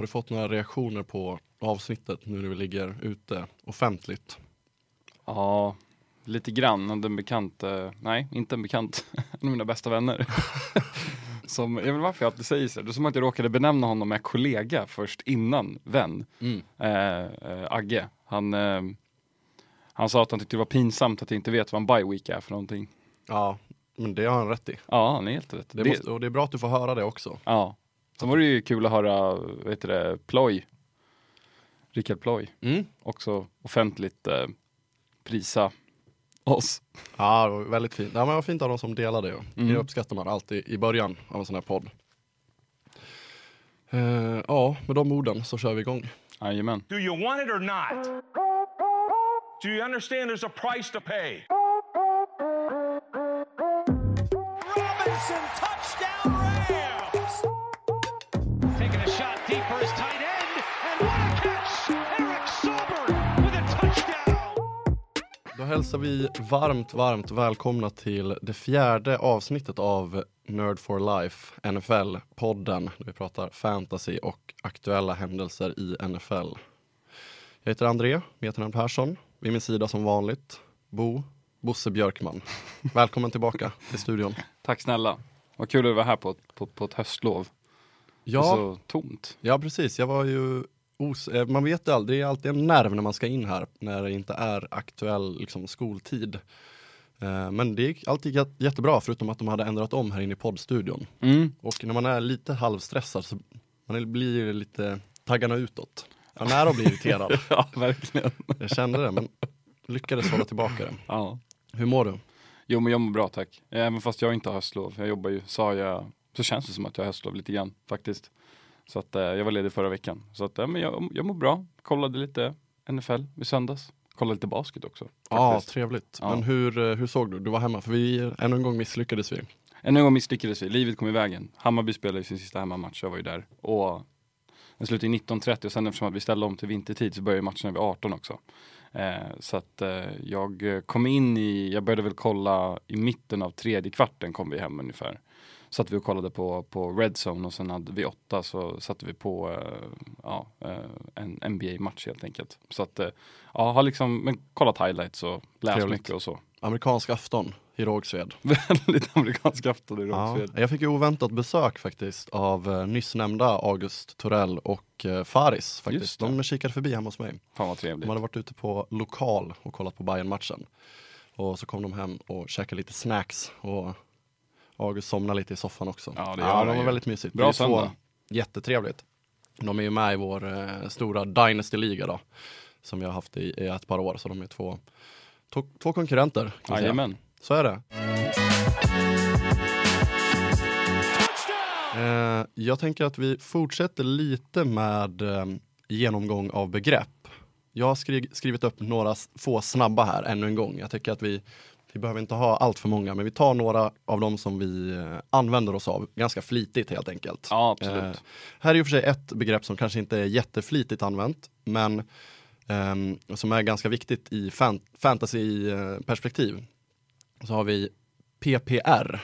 Har du fått några reaktioner på avsnittet nu när vi ligger ute offentligt? Ja, lite grann. En bekant, nej inte en bekant, en av mina bästa vänner. som, jag vet inte varför jag alltid säger så, det är som att jag råkade benämna honom med kollega först innan vän. Mm. Eh, eh, Agge, han, eh, han sa att han tyckte det var pinsamt att jag inte vet vad en bye week är för någonting. Ja, men det har han rätt i. Ja, han är helt rätt. Det måste, och det är bra att du får höra det också. Ja. Sen var det ju kul att höra, vad heter det, Ploy. Rickard Ploy. Mm. Också offentligt eh, prisa oss. Ja, det var väldigt fint. Ja, men vad fint av de som delade det. Det Mm. uppskattar man alltid i början av en sån här podd. Eh, ja, med de orden så kör vi igång. Jajamän. Do you want it or not? Do you understand there's a price to pay? Robinson, hälsar vi varmt, varmt välkomna till det fjärde avsnittet av Nerd for Life, NFL-podden, där vi pratar fantasy och aktuella händelser i NFL. Jag heter André, med efternamn Persson. Vid min sida som vanligt, Bo, Bosse Björkman. Välkommen tillbaka till studion. Tack snälla. Vad kul att vara här på, på, på ett höstlov. Det är Ja, så tomt. ja precis. Jag var ju os- eh, man vet ju aldrig, det är alltid en nerv när man ska in här, när det inte är aktuell liksom, skoltid. Eh, Men det gick alltid jät- jättebra, förutom att de hade ändrat om här inne i poddstudion. Mm. Och när man är lite halvstressad så man blir lite taggarna utåt. Jag är nära att bli irriterad. Ja, verkligen. Jag kände det, men lyckades hålla tillbaka det. Ja. Hur mår du? Jo men jag mår bra tack. Även fast jag inte har höstlov. Jag jobbar ju, sa jag, så känns det som att jag har höstlov lite grann faktiskt. Så att eh, jag var ledig förra veckan. Så att eh, men jag, jag mår bra. Kollade lite NFL i söndags. Kollade lite basket också. Ja, trevligt. Ja. Men hur, eh, hur såg du? Du var hemma, för vi, ännu en gång misslyckades vi. Ännu en gång misslyckades vi. Livet kom i vägen. Hammarby spelade sin sista hemmamatch. Jag var ju där. Och den slutade i 19.30 och sen eftersom att vi ställde om till vintertid så började matchen vid 18 också. Eh, så att eh, jag kom in i, jag började väl kolla i mitten av tredje kvarten kom vi hem ungefär. Satt vi och kollade på, på Red Zone och sen hade vi åtta så satte vi på eh, ja, eh, en NBA-match helt enkelt. Så att eh, ja, har liksom men, kollat highlights och läst Trevligt. mycket och så. Amerikansk afton i Rågsved. Väldigt amerikansk afton i Ja, Rågsved. jag fick ju oväntat besök faktiskt av nyss nämnda August Torell och Faris. Faktiskt. De kikade förbi hemma hos mig. Fan vad De trevligt. hade varit ute på lokal och kollat på bayern matchen Och så kom de hem och käkade lite snacks och August somnade lite i soffan också. Ja, det gör han de var väldigt mysigt. Bra söndag. Jättetrevligt. De är ju med i vår eh, stora Dynasty-liga då. Som vi har haft i, i ett par år. Så de är två, två, två konkurrenter. Jajamän. Så är det. Eh, jag tänker att vi fortsätter lite med eh, genomgång av begrepp. Jag har skri skrivit upp några få snabba här ännu en gång. Jag tycker att vi, vi behöver inte ha allt för många, men vi tar några av dem som vi eh, använder oss av ganska flitigt helt enkelt. Ja, absolut. Eh, här är ju för sig ett begrepp som kanske inte är jätteflitigt använt, men ehm, som är ganska viktigt i fan fantasy-perspektiv. Så har vi PPR.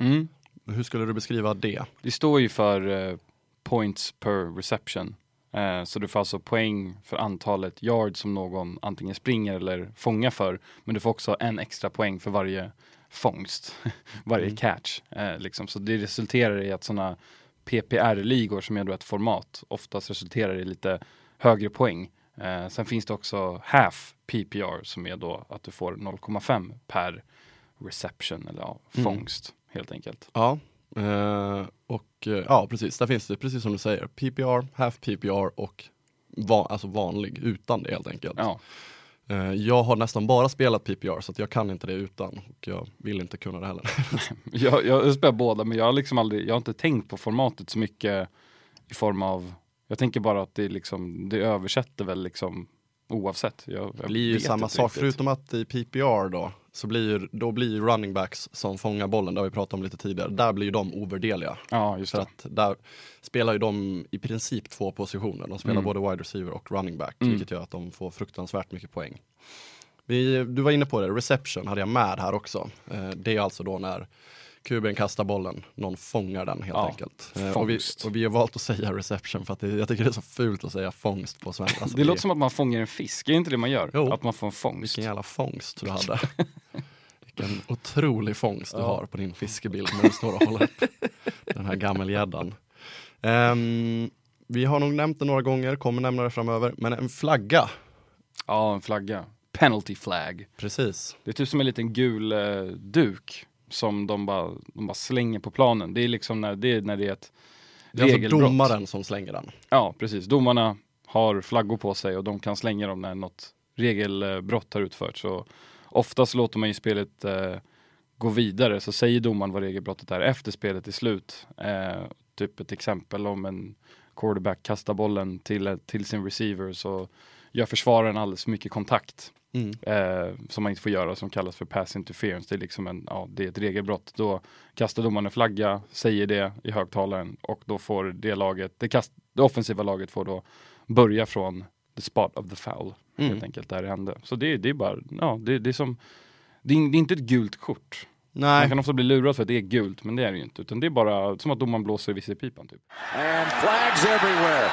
Mm. Hur skulle du beskriva det? Det står ju för eh, points per reception. Eh, så du får alltså poäng för antalet yards som någon antingen springer eller fångar för. Men du får också en extra poäng för varje fångst, varje Mm. catch. Eh, liksom. Så det resulterar i att sådana PPR-ligor som är då ett format oftast resulterar i lite högre poäng. Eh, sen finns det också half PPR som är då att du får 0,5 per reception eller ja, Mm. fångst helt enkelt. Ja, eh, och eh, ja precis, där finns det precis som du säger, PPR, half PPR och va alltså vanlig utan det helt enkelt. Ja, Eh, jag har nästan bara spelat PPR så jag kan inte det utan och jag vill inte kunna det heller. Jag, jag spelar båda men jag har liksom aldrig, jag har inte tänkt på formatet så mycket i form av, jag tänker bara att det liksom, det översätter väl liksom oavsett. Jag, jag Det blir ju samma sak, riktigt. förutom att i PPR då, så blir då blir ju running backs som fångar bollen, det har vi pratat om lite tidigare, där blir ju de ovärderliga. Ja, just För det. att där spelar ju de i princip två positioner. De spelar Mm. både wide receiver och running back, Mm. vilket gör att de får fruktansvärt mycket poäng. Vi, du var inne på det, reception hade jag med här också. Eh, det är alltså då när QBn kastar bollen, någon fångar den helt Ja, enkelt. Eh, och, vi, och vi har valt att säga reception för att det, jag tycker det är så fult att säga fångst på svenska. Alltså, Det låter som att man fångar en fisk, är det inte det man gör? Jo. Att man får en fångst. Vilken jävla fångst du hade. Vilken otrolig fångst du Ja. har på din fiskebild när du står och håller upp den här gammelgäddan. Ehm, vi har nog nämnt det några gånger, kommer nämna det framöver, men en flagga, Ja, en flagga. Penalty flag. precis. Det är typ som en liten gul eh, duk som de bara, de bara slänger på planen. Det är liksom när det är, när det är ett Det är alltså regelbrott. domaren som slänger den. Ja, precis. Domarna har flaggor på sig och de kan slänga dem när något regelbrott har utförts. Så oftast låter man ju spelet eh, gå vidare, så säger domaren vad regelbrottet är efter spelet är slut. Eh, typ ett exempel om en quarterback kastar bollen till, till sin receiver så gör försvararen alldeles för mycket kontakt Mm. eh, som man inte får göra som kallas för pass interference. Det är liksom en, ja, det är ett regelbrott. Då kastar domaren en flagga, säger det i högtalaren och då får det laget, det, kast, det offensiva laget får då börja från the spot of the foul Mm. helt enkelt där det hände. Så det, det är bara, ja det, det är som, det är, det är inte ett gult kort. Man Nej, kan ofta bli lurad för att det är gult, men det är det ju inte. Utan det är bara som att domaren blåser i visselpipan typ. And flags everywhere.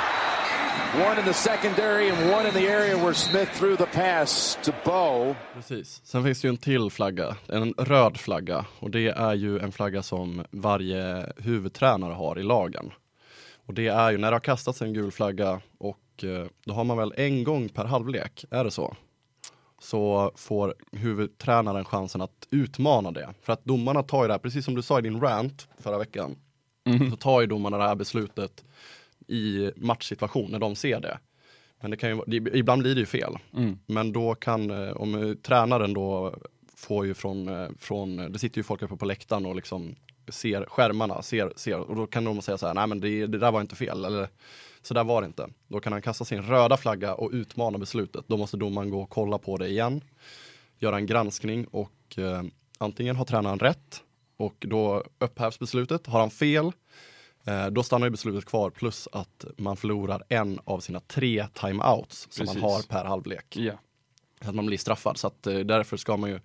One in the secondary and one in the area where Smith threw the pass to Bo. precis. Sen finns det ju en till flagga, en röd flagga. Och det är ju en flagga som varje huvudtränare har i lagen. Och det är ju när det har kastats en gul flagga och eh, då har man väl en gång per halvlek, är det så? Så får huvudtränaren chansen att utmana det. För att domarna tar ju det här, precis som du sa i din rant förra veckan, så tar ju domarna det här beslutet i matchsituation när de ser det. Men det kan ju, ibland blir det ju fel. Mm. Men då kan, eh, om eh, tränaren då får ju från, eh, från, det sitter ju folk uppe på läktaren och liksom ser skärmarna, ser, ser, och då kan de säga så här, nej men det, det där var inte fel, eller så där var det inte. Då kan han kasta sin röda flagga och utmana beslutet. Då måste domaren gå och kolla på det igen, göra en granskning och eh, antingen har tränaren rätt och då upphävs beslutet. Har han fel, då stannar ju beslutet kvar plus att man förlorar en av sina tre timeouts som man Precis. har per halvlek. Så att man blir straffad. Så att eh, därför ska man ju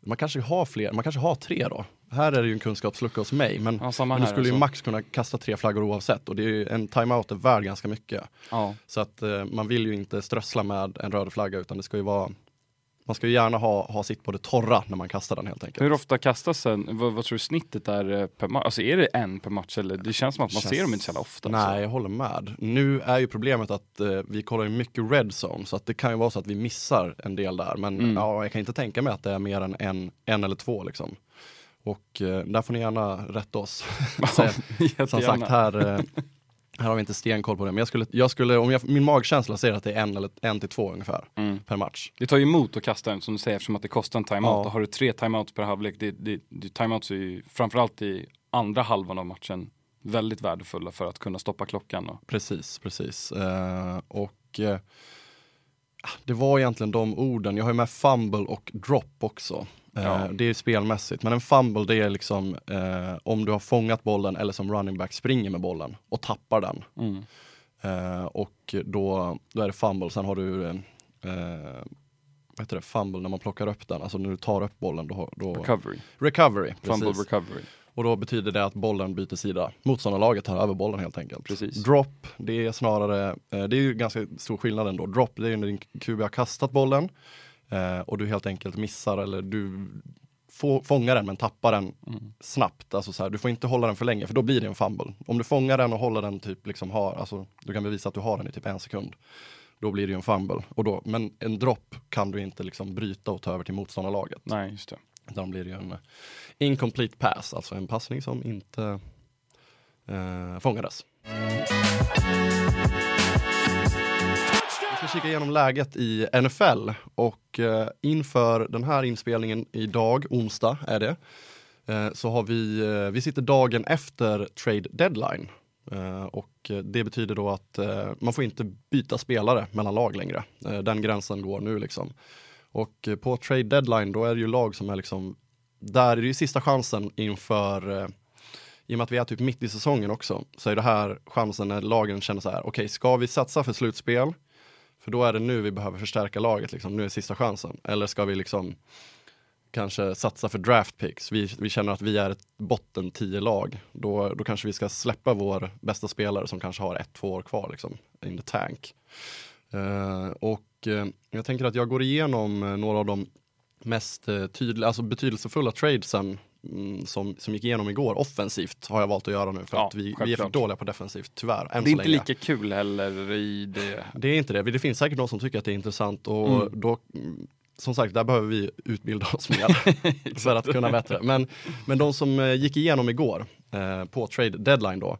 man kanske har fler, man kanske har tre då. Här är det ju en kunskapslucka hos mig, men, Ja, men du skulle ju alltså. max kunna kasta tre flaggor oavsett och det är ju, en timeout är värd ganska mycket. ja. Så att eh, man vill ju inte strössla med en röd flagga utan det ska ju vara man ska ju gärna ha, ha sitt på det torra när man kastar den helt enkelt. Hur ofta kastas en, vad, vad tror du snittet är eh, per match? Alltså är det en per match eller? Det känns som att man Känns- ser dem inte så jävla ofta. Nej, alltså. jag håller med. Nu är ju problemet att eh, vi kollar ju mycket red zone så att det kan ju vara så att vi missar en del där. Men Mm. ja, jag kan inte tänka mig att det är mer än en, en eller två liksom. Och eh, där får ni gärna rätta oss. Som sagt, här, eh, här har vi inte stenkoll på det. Men jag skulle, jag skulle om jag, min magkänsla säger att det är en eller en till två ungefär Mm. per match. Det tar ju emot att kasta den som du säger eftersom att det kostar en timeout. Ja. Har du tre timeouts per halvlek, det, det, det, timeouts är ju framförallt i andra halvan av matchen väldigt värdefulla för att kunna stoppa klockan. Och, Precis, precis. Eh, och eh, det var egentligen de orden. Jag har ju med fumble och drop också. Eh, Ja. Det är spelmässigt. Men en fumble det är liksom eh, om du har fångat bollen eller som running back springer med bollen och tappar den. mm. Eh, och då, då är det fumble. Sen har du eh, vad heter det? fumble när man plockar upp den. Alltså när du tar upp bollen. Då, då, Recovery. recovery. Fumble Precis. recovery. Och då betyder det att bollen byter sida. Motståndarlaget tar över bollen helt enkelt. Precis. Drop, det är snarare, eh, det är ju ganska stor skillnad ändå. Drop, det är när din QB har kastat bollen eh, och du helt enkelt missar eller du få, fångar den men tappar den Mm. snabbt. Alltså så här, du får inte hålla den för länge för då blir det en fumble. Om du fångar den och håller den typ liksom har, alltså du kan bevisa att du har den i typ en sekund. Då blir det ju en fumble. Och då, men en drop kan du inte liksom bryta och ta över till motståndarlaget. Nej, just det. Utan blir det ju en eh, incomplete pass, alltså en passning som inte eh, fångades. Vi ska kika igenom läget i NFL och eh, inför den här inspelningen idag, onsdag är det, eh, så har vi, eh, vi sitter dagen efter trade deadline. Eh, och eh, det betyder då att eh, man får inte byta spelare mellan lag längre. Eh, den gränsen går nu liksom. Och eh, på trade deadline då är det ju lag som är liksom, där är det ju sista chansen inför, eh, i och med att vi är typ mitt i säsongen också, så är det här chansen när lagen känner så här, okej ska vi satsa för slutspel? För då är det nu vi behöver förstärka laget, liksom. nu är sista chansen. Eller ska vi liksom, kanske satsa för draft picks. Vi, vi känner att vi är ett botten 10 lag. Då, då kanske vi ska släppa vår bästa spelare som kanske har ett, två år kvar liksom, in the tank. Uh, och uh, jag tänker att jag går igenom eh, några av de mest uh, tydliga, alltså betydelsefulla tradesen som, som gick igenom igår offensivt har jag valt att göra nu för Ja, att vi, vi är för dåliga på defensivt tyvärr. Än Det är inte lika kul heller i det. Det är inte det. Det finns säkert någon som tycker att det är intressant och Mm. då, mm, som sagt, där behöver vi utbilda oss mer för att kunna bättre. Men, men de som eh, gick igenom igår eh, på trade deadline då,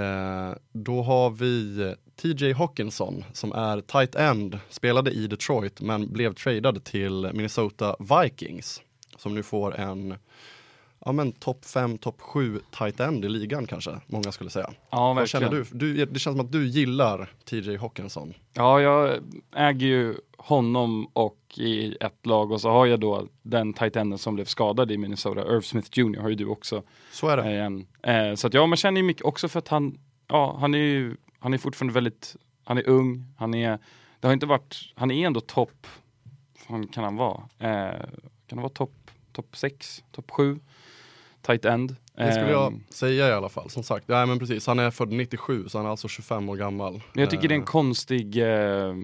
eh, då har vi eh, TJ Hawkinson som är tight end, spelade i Detroit men blev tradad till Minnesota Vikings som nu får en ja, men topp 5, topp 7 tight end i ligan kanske, många skulle säga. Ja, Vad känner verkligen. du? du? Det känns som att du gillar TJ Hawkinson. Ja, jag äger ju honom och i ett lag och så har jag då den tight enden som blev skadad i Minnesota, Irv Smith Jr. har ju du också. Så är det. Eh, så att ja, man känner ju mycket också för att han, ja, han är ju, han är fortfarande väldigt, han är ung, han är, det har inte varit, han är ändå topp, vad kan han vara? Eh, kan han vara topp, topp 6, topp 7, tight end. Det skulle jag säga i alla fall. Som sagt, ja, men precis. Han är född 97 så han är alltså 25 år gammal. Jag tycker det är en Eh, konstig, eh,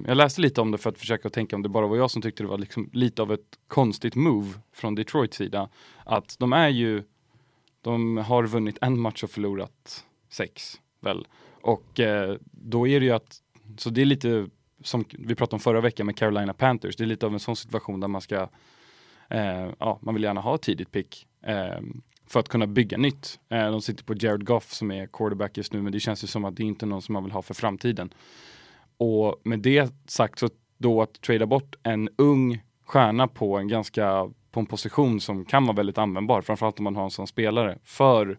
jag läste lite om det för att försöka tänka om det bara var jag som tyckte det var liksom lite av ett konstigt move från Detroits sida. Att de är ju, de har vunnit en match och förlorat sex väl. Och eh, då är det ju att, så det är lite som vi pratade om förra veckan med Carolina Panthers, det är lite av en sån situation där man ska, eh, ja man vill gärna ha tidigt pick. Eh, för att kunna bygga nytt. Eh, de sitter på Jared Goff som är quarterback just nu men det känns ju som att det inte är någon som man vill ha för framtiden. Och med det sagt så då att trada bort en ung stjärna på en ganska på en position som kan vara väldigt användbar, framförallt om man har en sån spelare för,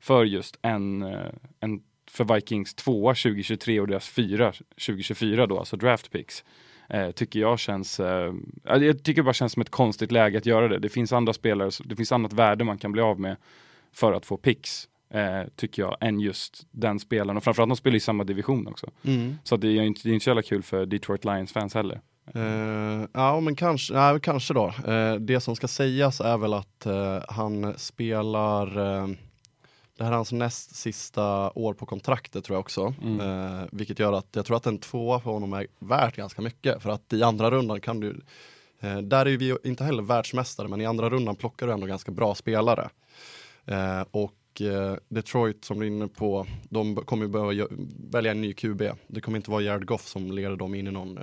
för just en, eh, en för Vikings tvåa 2023 och deras fyra 2024 då, alltså draft picks. Eh, tycker jag känns, eh, ja, jag tycker bara känns som ett konstigt läge att göra det. Det finns andra spelare, det finns annat värde man kan bli av med för att få picks. Eh, tycker jag, än just den spelaren. Och framförallt de spelar i samma division också. Mm. Så det är inte, det är inte så jävla kul för Detroit Lions fans heller. Eh, ja men kanske, nej, kanske då. Eh, det som ska sägas är väl att eh, han spelar, det här är hans näst sista år på kontraktet tror jag också. Mm. Eh, vilket gör att jag tror att en tvåa för honom är värt ganska mycket. För att i andra rundan kan du, eh, där är vi inte heller världsmästare men i andra rundan plockar du ändå ganska bra spelare. Eh, och eh, Detroit som du är inne på, de kommer behöva välja en ny QB. Det kommer inte vara Jared Goff som leder dem in i någon,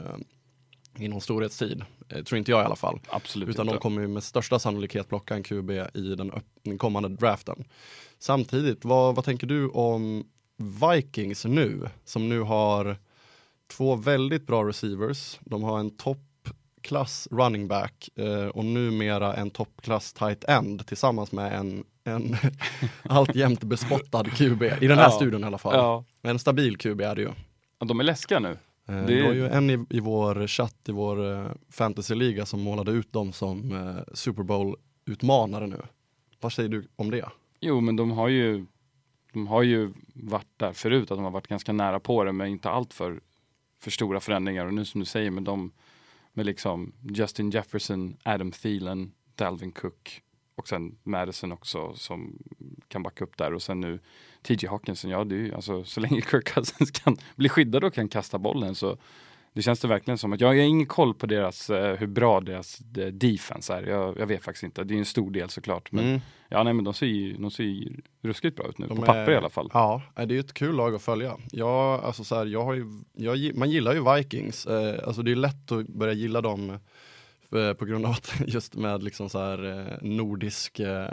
i någon storhetstid. Eh, tror inte jag i alla fall. Absolut Utan inte. de kommer ju med största sannolikhet plocka en QB i den, kommande draften. Samtidigt, vad, vad tänker du om Vikings nu? Som nu har två väldigt bra receivers. De har en toppklass running back eh, och numera en toppklass tight end tillsammans med en, en alltjämt bespottad QB. I den här Ja. studien i alla fall. Ja, En stabil QB är det ju. Ja, de är läskiga nu. Eh, Det- Det var ju en i, i vår chatt i vår eh, fantasyliga som målade ut dem som eh, Super Bowl-utmanare nu. Vad säger du om det? Jo, men de har ju de har ju varit där förut, att de har varit ganska nära på det, men inte allt för, för stora förändringar. Och nu som du säger med dem, med liksom Justin Jefferson, Adam Thielen, Dalvin Cook och sen Madison också som kan backa upp där och sen nu TJ Hawkinson, ja det är ju alltså så länge Kirk Cousins kan bli skyddad och kan kasta bollen så det känns det verkligen som att jag, jag har ingen koll på deras, eh, hur bra deras eh, defense är. Jag, jag vet faktiskt inte. Det är en stor del såklart. Men Mm. Ja, nej men de ser ju, de ser ju ruskigt bra ut nu, De på är- papper i alla fall. Ja, det är ju ett kul lag att följa. Jag, alltså så här, jag har ju, jag, man gillar ju Vikings, eh, alltså det är lätt att börja gilla dem på grund av att just med liksom så här eh, nordisk, eh,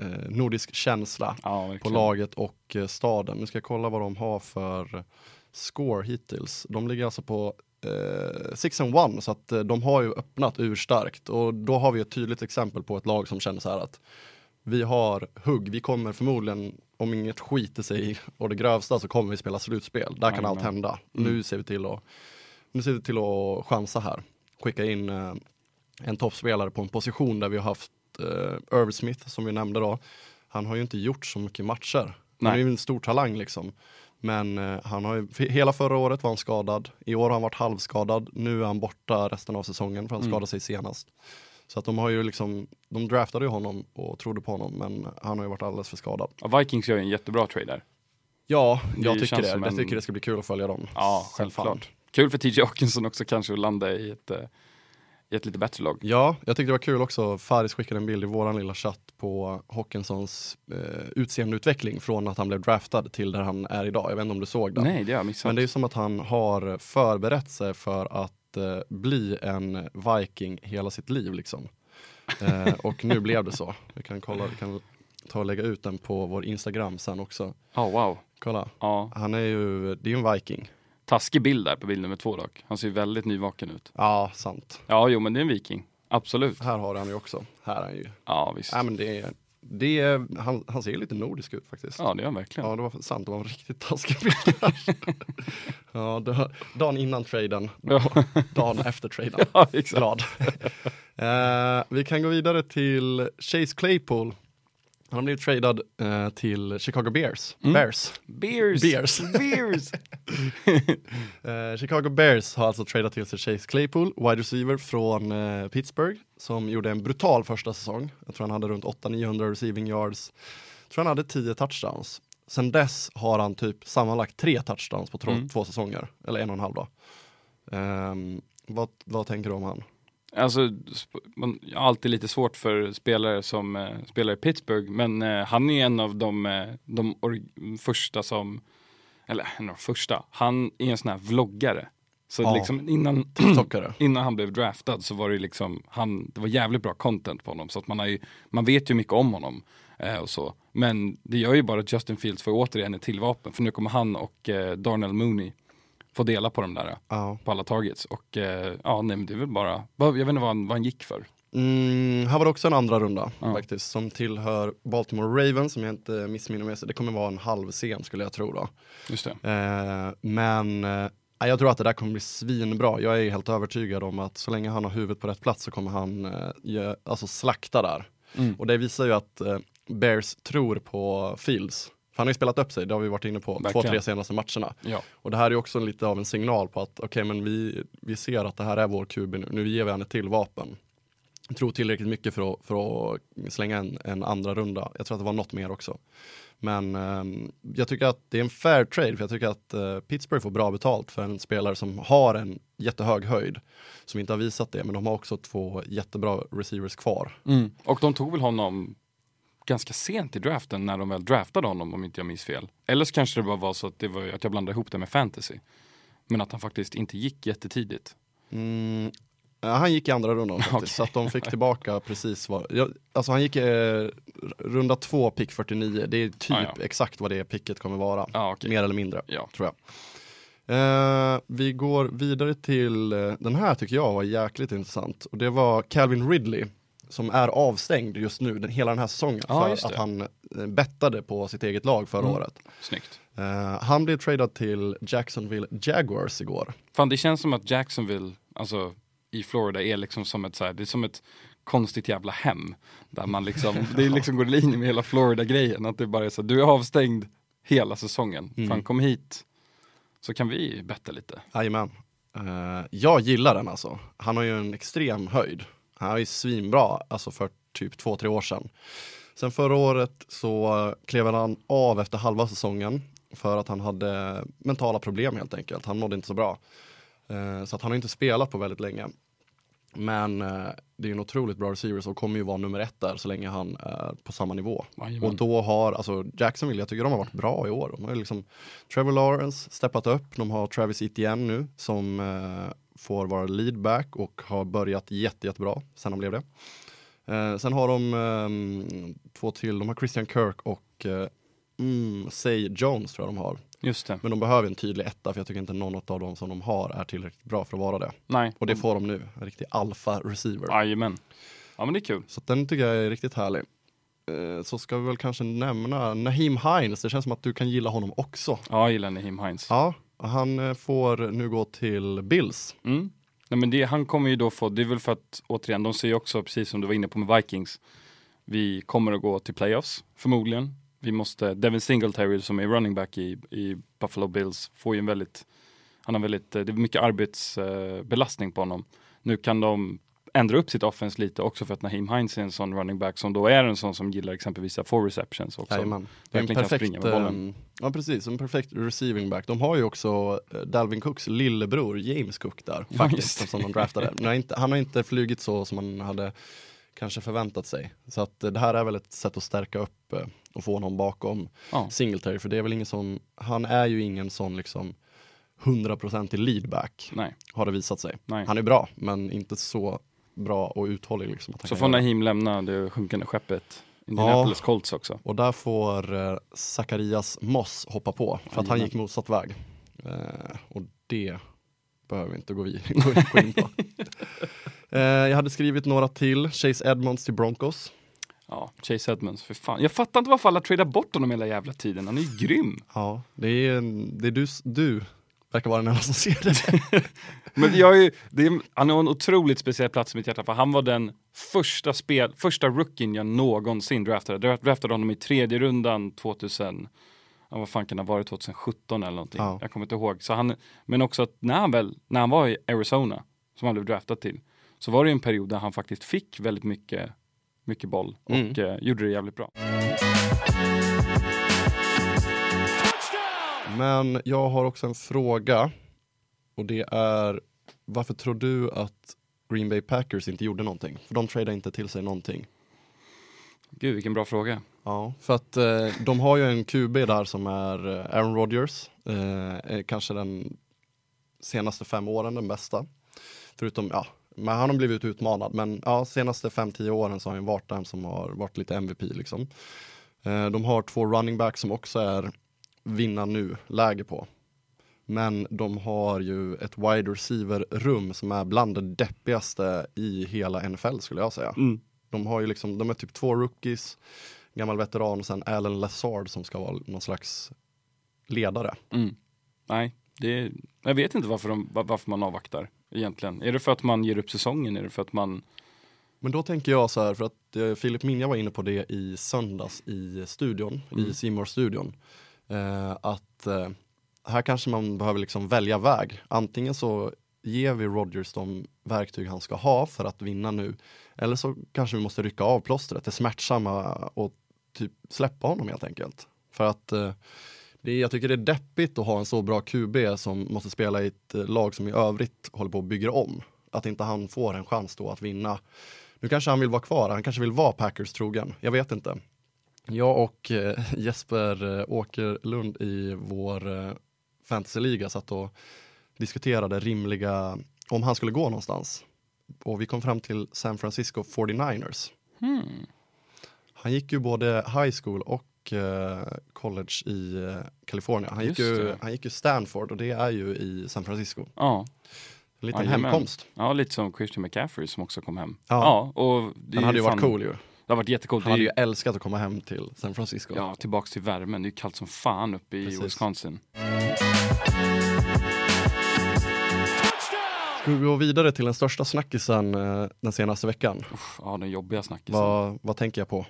eh, nordisk känsla Ja, på laget och eh, staden. Nu ska jag kolla vad de har för score hittills. De ligger alltså på eh, 6 and 1 så att eh, de har ju öppnat urstarkt och då har vi ett tydligt exempel på ett lag som känner så här att vi har hugg, vi kommer förmodligen om inget skiter sig och det grövsta så kommer vi spela slutspel. Där kan Jajamän. allt hända. Mm. Nu ser vi till att nu ser vi till att chansa här. Skicka in eh, en toppspelare på en position där vi har haft eh, Irv Smith som vi nämnde då. Han har ju inte gjort så mycket matcher. Han Nej. är ju en stor talang liksom. Men eh, han har ju, hela förra året var han skadad. I år har han varit halvskadad. Nu är han borta resten av säsongen för han Mm. skadade sig senast. Så att de har ju liksom, de draftade ju honom och trodde på honom men han har ju varit alldeles för skadad. Ja, Vikings gör ju en jättebra trade där. Ja, Det jag tycker det. Jag en- tycker det ska bli kul att följa dem. Ja, självklart. Kul för TJ Hawkinson också kanske att landa i ett, eh, i ett lite bättre lag. Ja, jag tyckte det var kul också. Faris skickade en bild i våran lilla chatt på Hawkinsons eh, utseendeutveckling från att han blev draftad till där han är idag. Jag vet inte om du såg det? Nej, det har jag missat. Men det är som att han har förberett sig för att eh, bli en Viking hela sitt liv liksom. Eh, och nu blev det så. Vi kan kolla, vi kan ta och lägga ut den på vår Instagram sen också. Oh, wow. Kolla, Ja, han är ju, det är ju en Viking. Taskig bild där på bild nummer två dock. Han ser ju väldigt nyvaken ut. Ja, sant. Ja, jo men det är en viking. Absolut. Här har han ju också. Här är han ju. Ja, visst. Nej men det är, det är han, han ser lite nordisk ut faktiskt. Ja, det är han verkligen. Ja, det var sant. Det var en riktigt taskig bild. ja, då, dagen innan traden, Ja. dagen efter traden. Ja, exakt. Glad. Eh, vi kan gå vidare till Chase Claypool. Han har blivit tradad eh, till Chicago Bears. Mm. Bears. Beers. Bears. Beers. Eh, Chicago Bears har alltså tradat till sig Chase Claypool, wide receiver från eh, Pittsburgh, som gjorde en brutal första säsong. Jag tror han hade runt 800-900 receiving yards. Jag tror han hade 10 touchdowns. Sen dess har han typ sammanlagt tre touchdowns på två, Mm. två säsonger, eller en och en halv då. Ehm, vad, vad tänker du om han? Alltså, man har alltid lite svårt för spelare som eh, spelar i Pittsburgh, men eh, han är en av de, eh, de första som, eller en av de första, han är en sån här vloggare. Så Ja. liksom innan, innan han blev draftad så var det liksom, han, det var jävligt bra content på honom. Så att man, har ju, man vet ju mycket om honom. Eh, och så. Men det gör ju bara att Justin Fields får återigen ett till vapen. För nu kommer han och eh, Darnell Mooney få dela på de där. Ja. På alla targets. Och eh, ja, nej men det är väl bara, jag vet inte vad han, vad han gick för. Mm, här var det också en andra runda Ja. faktiskt, som tillhör Baltimore Ravens, som jag inte missminner mig. Det kommer vara en halv scen skulle jag tro då. Just. Eh, men eh, jag tror att det där kommer bli svinbra. Jag är helt övertygad om att så länge han har huvudet på rätt plats så kommer han eh, ge, alltså slakta där. Mm. Och det visar ju att eh, Bears tror på Fields. Han har ju spelat upp sig, det har vi varit inne på, två, Verkligen. tre senaste matcherna. Ja. Och det här är också lite av en signal på att okej, men vi, vi ser att det här är vår QB nu, nu ger vi henne till vapen. Jag tror tillräckligt mycket för att, för att slänga en, en andra runda. Jag tror att det var något mer också. Men ehm, jag tycker att det är en fair trade, för jag tycker att eh, Pittsburgh får bra betalt för en spelare som har en jättehög höjd. Som inte har visat det, men de har också två jättebra receivers kvar. Mm. Och de tog väl honom ganska sent i draften när de väl draftade honom om inte jag minns fel. Eller så kanske det bara var så att, det var, att jag blandade ihop det med fantasy. Men att han faktiskt inte gick jättetidigt. Mm, han gick i andra rundan faktiskt, Okej. så att de fick tillbaka precis vad, ja, alltså han gick eh, runda två, pick 49, det är typ Ah, ja. exakt vad det picket kommer vara, Ja, okej. mer eller mindre, Ja. tror jag. Eh, vi går vidare till, eh, den här tycker jag var jäkligt intressant, och det var Calvin Ridley, som är avstängd just nu, den, hela den här säsongen, Ja, för att han eh, bettade på sitt eget lag förra Mm. året. Snyggt. Eh, han blev tradad till Jacksonville Jaguars igår. Fan det känns som att Jacksonville, alltså i Florida är liksom som ett så här, det är som ett konstigt jävla hem. Där man liksom, det liksom går i linje med hela Florida-grejen. Att det bara är så, du är avstängd hela säsongen. Mm. Fan kom hit så kan vi betta lite. Jajamän. Uh, jag gillar den alltså. Han har ju en extrem höjd. Han är ju svinbra, alltså för typ två, tre år sedan. Sen förra året så klev han av efter halva säsongen för att han hade mentala problem helt enkelt. Han mådde inte så bra. Eh, så att han har inte spelat på väldigt länge. Men eh, det är en otroligt bra receiver och kommer ju vara nummer ett där så länge han är på samma nivå. Jajamän. Och då har, alltså Jacksonville, jag tycker de har varit bra i år. De har liksom Trevor Lawrence steppat upp, de har Travis Etienne nu som eh, får vara leadback och har börjat jätte, jättebra sen han blev det. Eh, sen har de ehm, två till, de har Christian Kirk och eh, mm, Say Jones tror jag de har. Just det. Men de behöver en tydlig etta för jag tycker inte någon av dem som de har är tillräckligt bra för att vara det. Nej. Och det får de nu, en riktig alfa receiver. Jajamän. Ja men det är kul. Så den tycker jag är riktigt härlig. Eh, Så ska vi väl kanske nämna Naheem Hines, det känns som att du kan gilla honom också. Ja jag gillar Nahim Hines. Ja, han eh, får nu gå till Bills. Mm. Nej, men det, han kommer ju då få, det är väl för att återigen, de ser ju också precis som du var inne på med Vikings. Vi kommer att gå till playoffs förmodligen. Vi måste, Devin Singletary som är running back i, i Buffalo Bills får ju en väldigt, han har väldigt, eh, det är mycket arbetsbelastning eh, på honom. Nu kan de ändra upp sitt offense lite också för att Naheem Hines är en sån running back som då är en sån som gillar exempelvis four receptions också. Jajamän. Det är en perfekt, eh, ja precis, en perfekt receiving back. De har ju också eh, Dalvin Cooks lillebror James Cook där, Ja, faktiskt, just som de draftade. Han, har inte, han har inte flugit så som man hade kanske förväntat sig. Så att eh, det här är väl ett sätt att stärka upp och få honom bakom Ja. Singletary, för det är väl ingen sån, han är ju ingen sån liksom 100% leadback, Nej, har det visat sig. nej. Han är bra, men inte så bra och uthållig. Liksom, Så får. Naheem lämna det sjunkande skeppet Indianapolis Colts också. Och där får eh, Zacharias Moss hoppa på, för att han gick motsatt väg. Eh, och det behöver vi inte gå, vid, gå, in på. eh, jag hade skrivit några till, Chase Edmonds till Broncos. Ja, Chase Edmonds, för fan. Jag fattar inte varför alla tradar bort honom hela jävla tiden. Han är ju grym. Ja, det är, det är du, du verkar vara den enda som ser det. Men jag är, det är, han har en otroligt speciell plats i mitt hjärta för han var den första, spel, första rookien jag någonsin draftade. Jag draftade honom i tredje rundan 2000, ja, vad fan kan det ha varit, 2017 eller någonting. Ja. Jag kommer inte ihåg. Så han, men också att när han, väl, när han var i Arizona, som han blev draftad till, så var det en period där han faktiskt fick väldigt mycket, mycket boll och Mm. eh, gjorde det jävligt bra. Men jag har också en fråga. Och det är, varför tror du att Green Bay Packers inte gjorde någonting? För de tradade inte till sig någonting. Gud vilken bra fråga. Ja, för att eh, de har ju en QB där som är eh, Aaron Rodgers, eh, är kanske den senaste fem åren den bästa. Förutom, ja, men han har blivit utmanad, men ja, senaste fem, tio åren så har han varit den som har varit lite MVP liksom. Eh, de har två running backs som också är vinna nu-läge på. Men de har ju ett wide receiver-rum som är bland det deppigaste i hela NFL skulle jag säga. Mm. De har ju liksom, de är typ två rookies, gammal veteran och sen Alan Lazard som ska vara någon slags ledare. Mm. Nej, det, jag vet inte varför, de, va- varför man avvaktar egentligen. Är det för att man ger upp säsongen? Är det för att man... Men då tänker jag så här, för att eh, Filip Minja var inne på det i söndags i studion, i simor studion eh, att eh, här kanske man behöver liksom välja väg. Antingen så ger vi Rodgers de verktyg han ska ha för att vinna nu, eller så kanske vi måste rycka av plåstret, det smärtsamma och typ släppa honom helt enkelt. För att eh, det jag tycker det är deppigt att ha en så bra QB som måste spela i ett eh, lag som i övrigt håller på att bygga om. Att inte han får en chans då att vinna. Nu kanske han vill vara kvar, han kanske vill vara Packers trogen. Jag vet inte. Jag och eh, Jesper eh, Åkerlund i vår eh, fantasyliga satt och diskuterade rimliga, om han skulle gå någonstans. Och vi kom fram till San Francisco 49ers. Hmm. Han gick ju både high school och college i Kalifornien. Han gick, ju, det. han gick ju Stanford och det är ju i San Francisco. Ja, En liten Jajamän. hemkomst. ja, lite som Christian McCaffrey som också kom hem. Ja. Ja, och är hade ju fan- varit cool ju. Det har varit jättecoolt. Han hade ju älskat att komma hem till San Francisco. Ja, tillbaks till värmen. Det är kallt som fan uppe i Precis. Wisconsin. Ska vi gå vidare till den största snackisen eh, den senaste veckan? Uff, ja, den jobbiga snackisen. Vad, vad tänker jag på?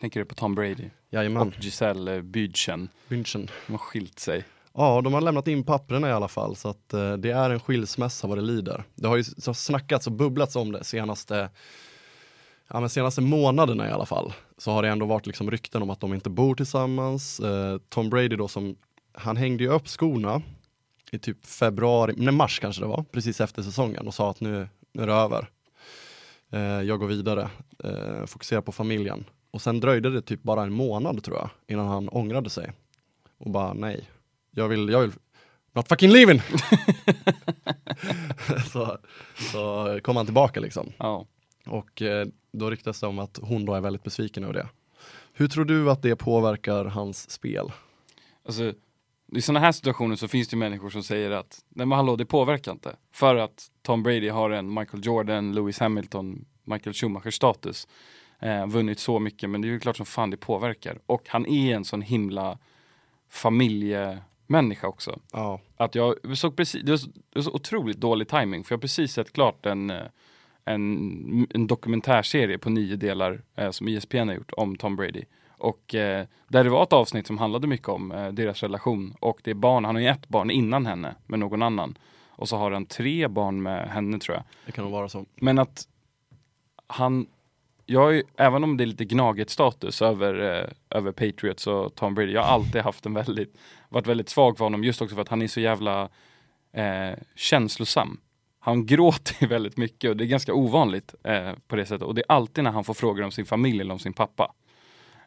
Tänker du på Tom Brady Jajamän, och Giselle Bündchen. München. De har skilt sig. Ja, de har lämnat in papperna i alla fall så att eh, det är en skilsmässa vad det lider. Det har ju så snackats och bubblats om det senaste, ja, men senaste månaderna i alla fall. Så har det ändå varit liksom rykten om att de inte bor tillsammans. Eh, Tom Brady då som, han hängde ju upp skorna i typ februari, nej mars kanske det var, precis efter säsongen och sa att nu, nu är det över. Eh, jag går vidare, eh, fokuserar på familjen. Och sen dröjde det typ bara en månad tror jag innan han ångrade sig. Och bara nej, jag vill, jag vill Not fucking leaving! så, så kom han tillbaka liksom. Ja. Och eh, då ryktas det om att hon då är väldigt besviken över det. Hur tror du att det påverkar hans spel? Alltså, i sådana här situationer så finns det människor som säger att nej men hallå det påverkar inte. För att Tom Brady har en Michael Jordan, Lewis Hamilton, Michael Schumacher status. Eh, vunnit så mycket men det är ju klart som fan det påverkar. Och han är en sån himla familjemänniska också. Ja, Att jag såg precis, det var, så, det var så otroligt dålig timing för jag har precis sett klart en, eh, en, en dokumentärserie på nio delar eh, som ESPN har gjort om Tom Brady. Och eh, där det var ett avsnitt som handlade mycket om eh, deras relation och det är barn, han har ju ett barn innan henne med någon annan. Och så har han tre barn med henne tror jag. det kan nog vara så. Men att han, jag är, även om det är lite gnaget status över, eh, över Patriots och Tom Brady, jag har alltid haft en väldigt, varit väldigt svag för honom just också för att han är så jävla eh, känslosam. Han gråter väldigt mycket och det är ganska ovanligt eh, på det sättet och det är alltid när han får frågor om sin familj eller om sin pappa.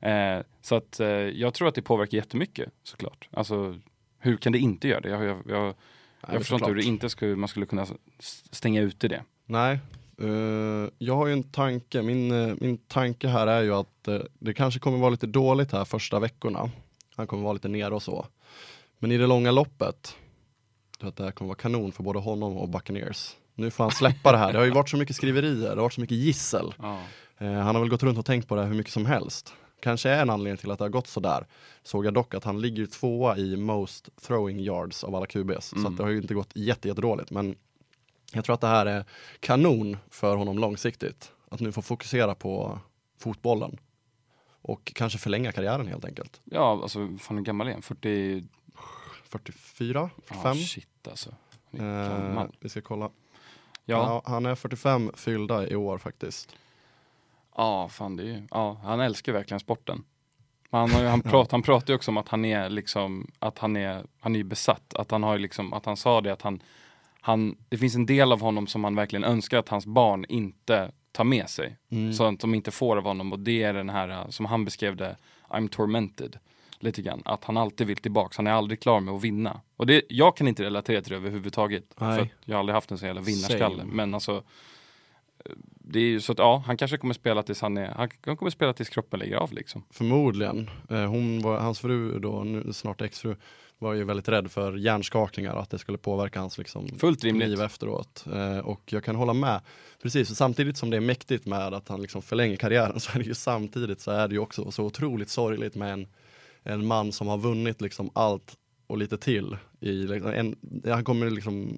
Eh, så att eh, jag tror att det påverkar jättemycket såklart. Alltså hur kan det inte göra det? Jag, jag, jag, Nej, jag förstår inte hur inte skulle, man skulle kunna stänga ute det. Nej, eh, jag har ju en tanke. Min, eh, min tanke här är ju att eh, det kanske kommer vara lite dåligt här första veckorna. Han kommer vara lite nere och så. Men i det långa loppet, att det här kommer vara kanon för både honom och Buccaneers. Nu får han släppa det här. Det har ju varit så mycket skriverier, det har varit så mycket gissel. Ja. Eh, han har väl gått runt och tänkt på det här hur mycket som helst. Kanske är en anledning till att det har gått så där. Såg jag dock att han ligger tvåa i most throwing yards av alla QBs. Så att det har ju inte gått jätte, jättedåligt. Men jag tror att det här är kanon för honom långsiktigt. Att nu få fokusera på fotbollen. Och kanske förlänga karriären helt enkelt. Ja, alltså fan hur gammal är han? 40? 44, Ja, 45. shit alltså. Eh, vi ska kolla. Ja, Ja, han är 45 fyllda i år faktiskt. ja, fan det är ju, ja, han älskar verkligen sporten. Han, har ju, han, prat, han pratar ju också om att han är liksom, att han är, han är ju besatt. Att han har liksom, att han sa det att han, han, det finns en del av honom som han verkligen önskar att hans barn inte tar med sig. Mm. Så att de inte får av honom och det är den här, uh, som han beskrev det, I'm tormented. Lite grann, att han alltid vill tillbaks, han är aldrig klar med att vinna. Och det, jag kan inte relatera till det överhuvudtaget. Nej. För jag har aldrig haft en sån jävla vinnarskalle. Same. Men alltså, eh, det är ju så att ja, han kanske kommer spela tills han är, han han kommer spela tills kroppen lägger av liksom. Förmodligen. Eh, hon var, hans fru då, nu, snart exfru, var ju väldigt rädd för hjärnskakningar och att det skulle påverka hans liksom, Fullt rimligt. liv efteråt. Eh, och jag kan hålla med. Precis, samtidigt som det är mäktigt med att han liksom förlänger karriären så är det ju samtidigt så är det ju också så otroligt sorgligt med en, en man som har vunnit liksom allt och lite till. I, liksom, en, han kommer liksom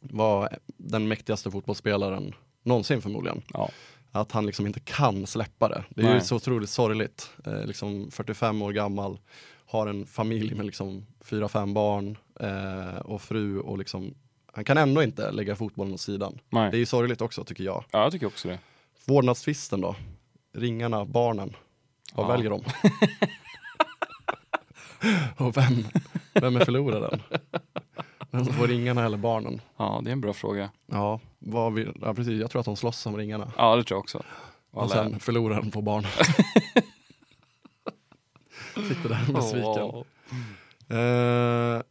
vara den mäktigaste fotbollsspelaren någonsin förmodligen Ja. att han liksom inte kan släppa det. Det är ju Nej. så otroligt sorgligt. Eh, liksom 45 år gammal, har en familj med liksom fyra, fem barn eh, och fru och liksom han kan ändå inte lägga fotbollen åt sidan. Nej. Det är ju sorgligt också tycker jag. ja, jag tycker också det. Vårdnadstvisten då? Ringarna, barnen. Vad Ja. väljer de? och vem, vem är förloraren? Vem som får ringarna eller barnen? Ja, det är en bra fråga. Ja, vad vill, ja precis. Jag tror att de slåss om ringarna. Ja, det tror jag också. Och Och sen förloraren på barnen. Sitter där besviken. Åh. Eh,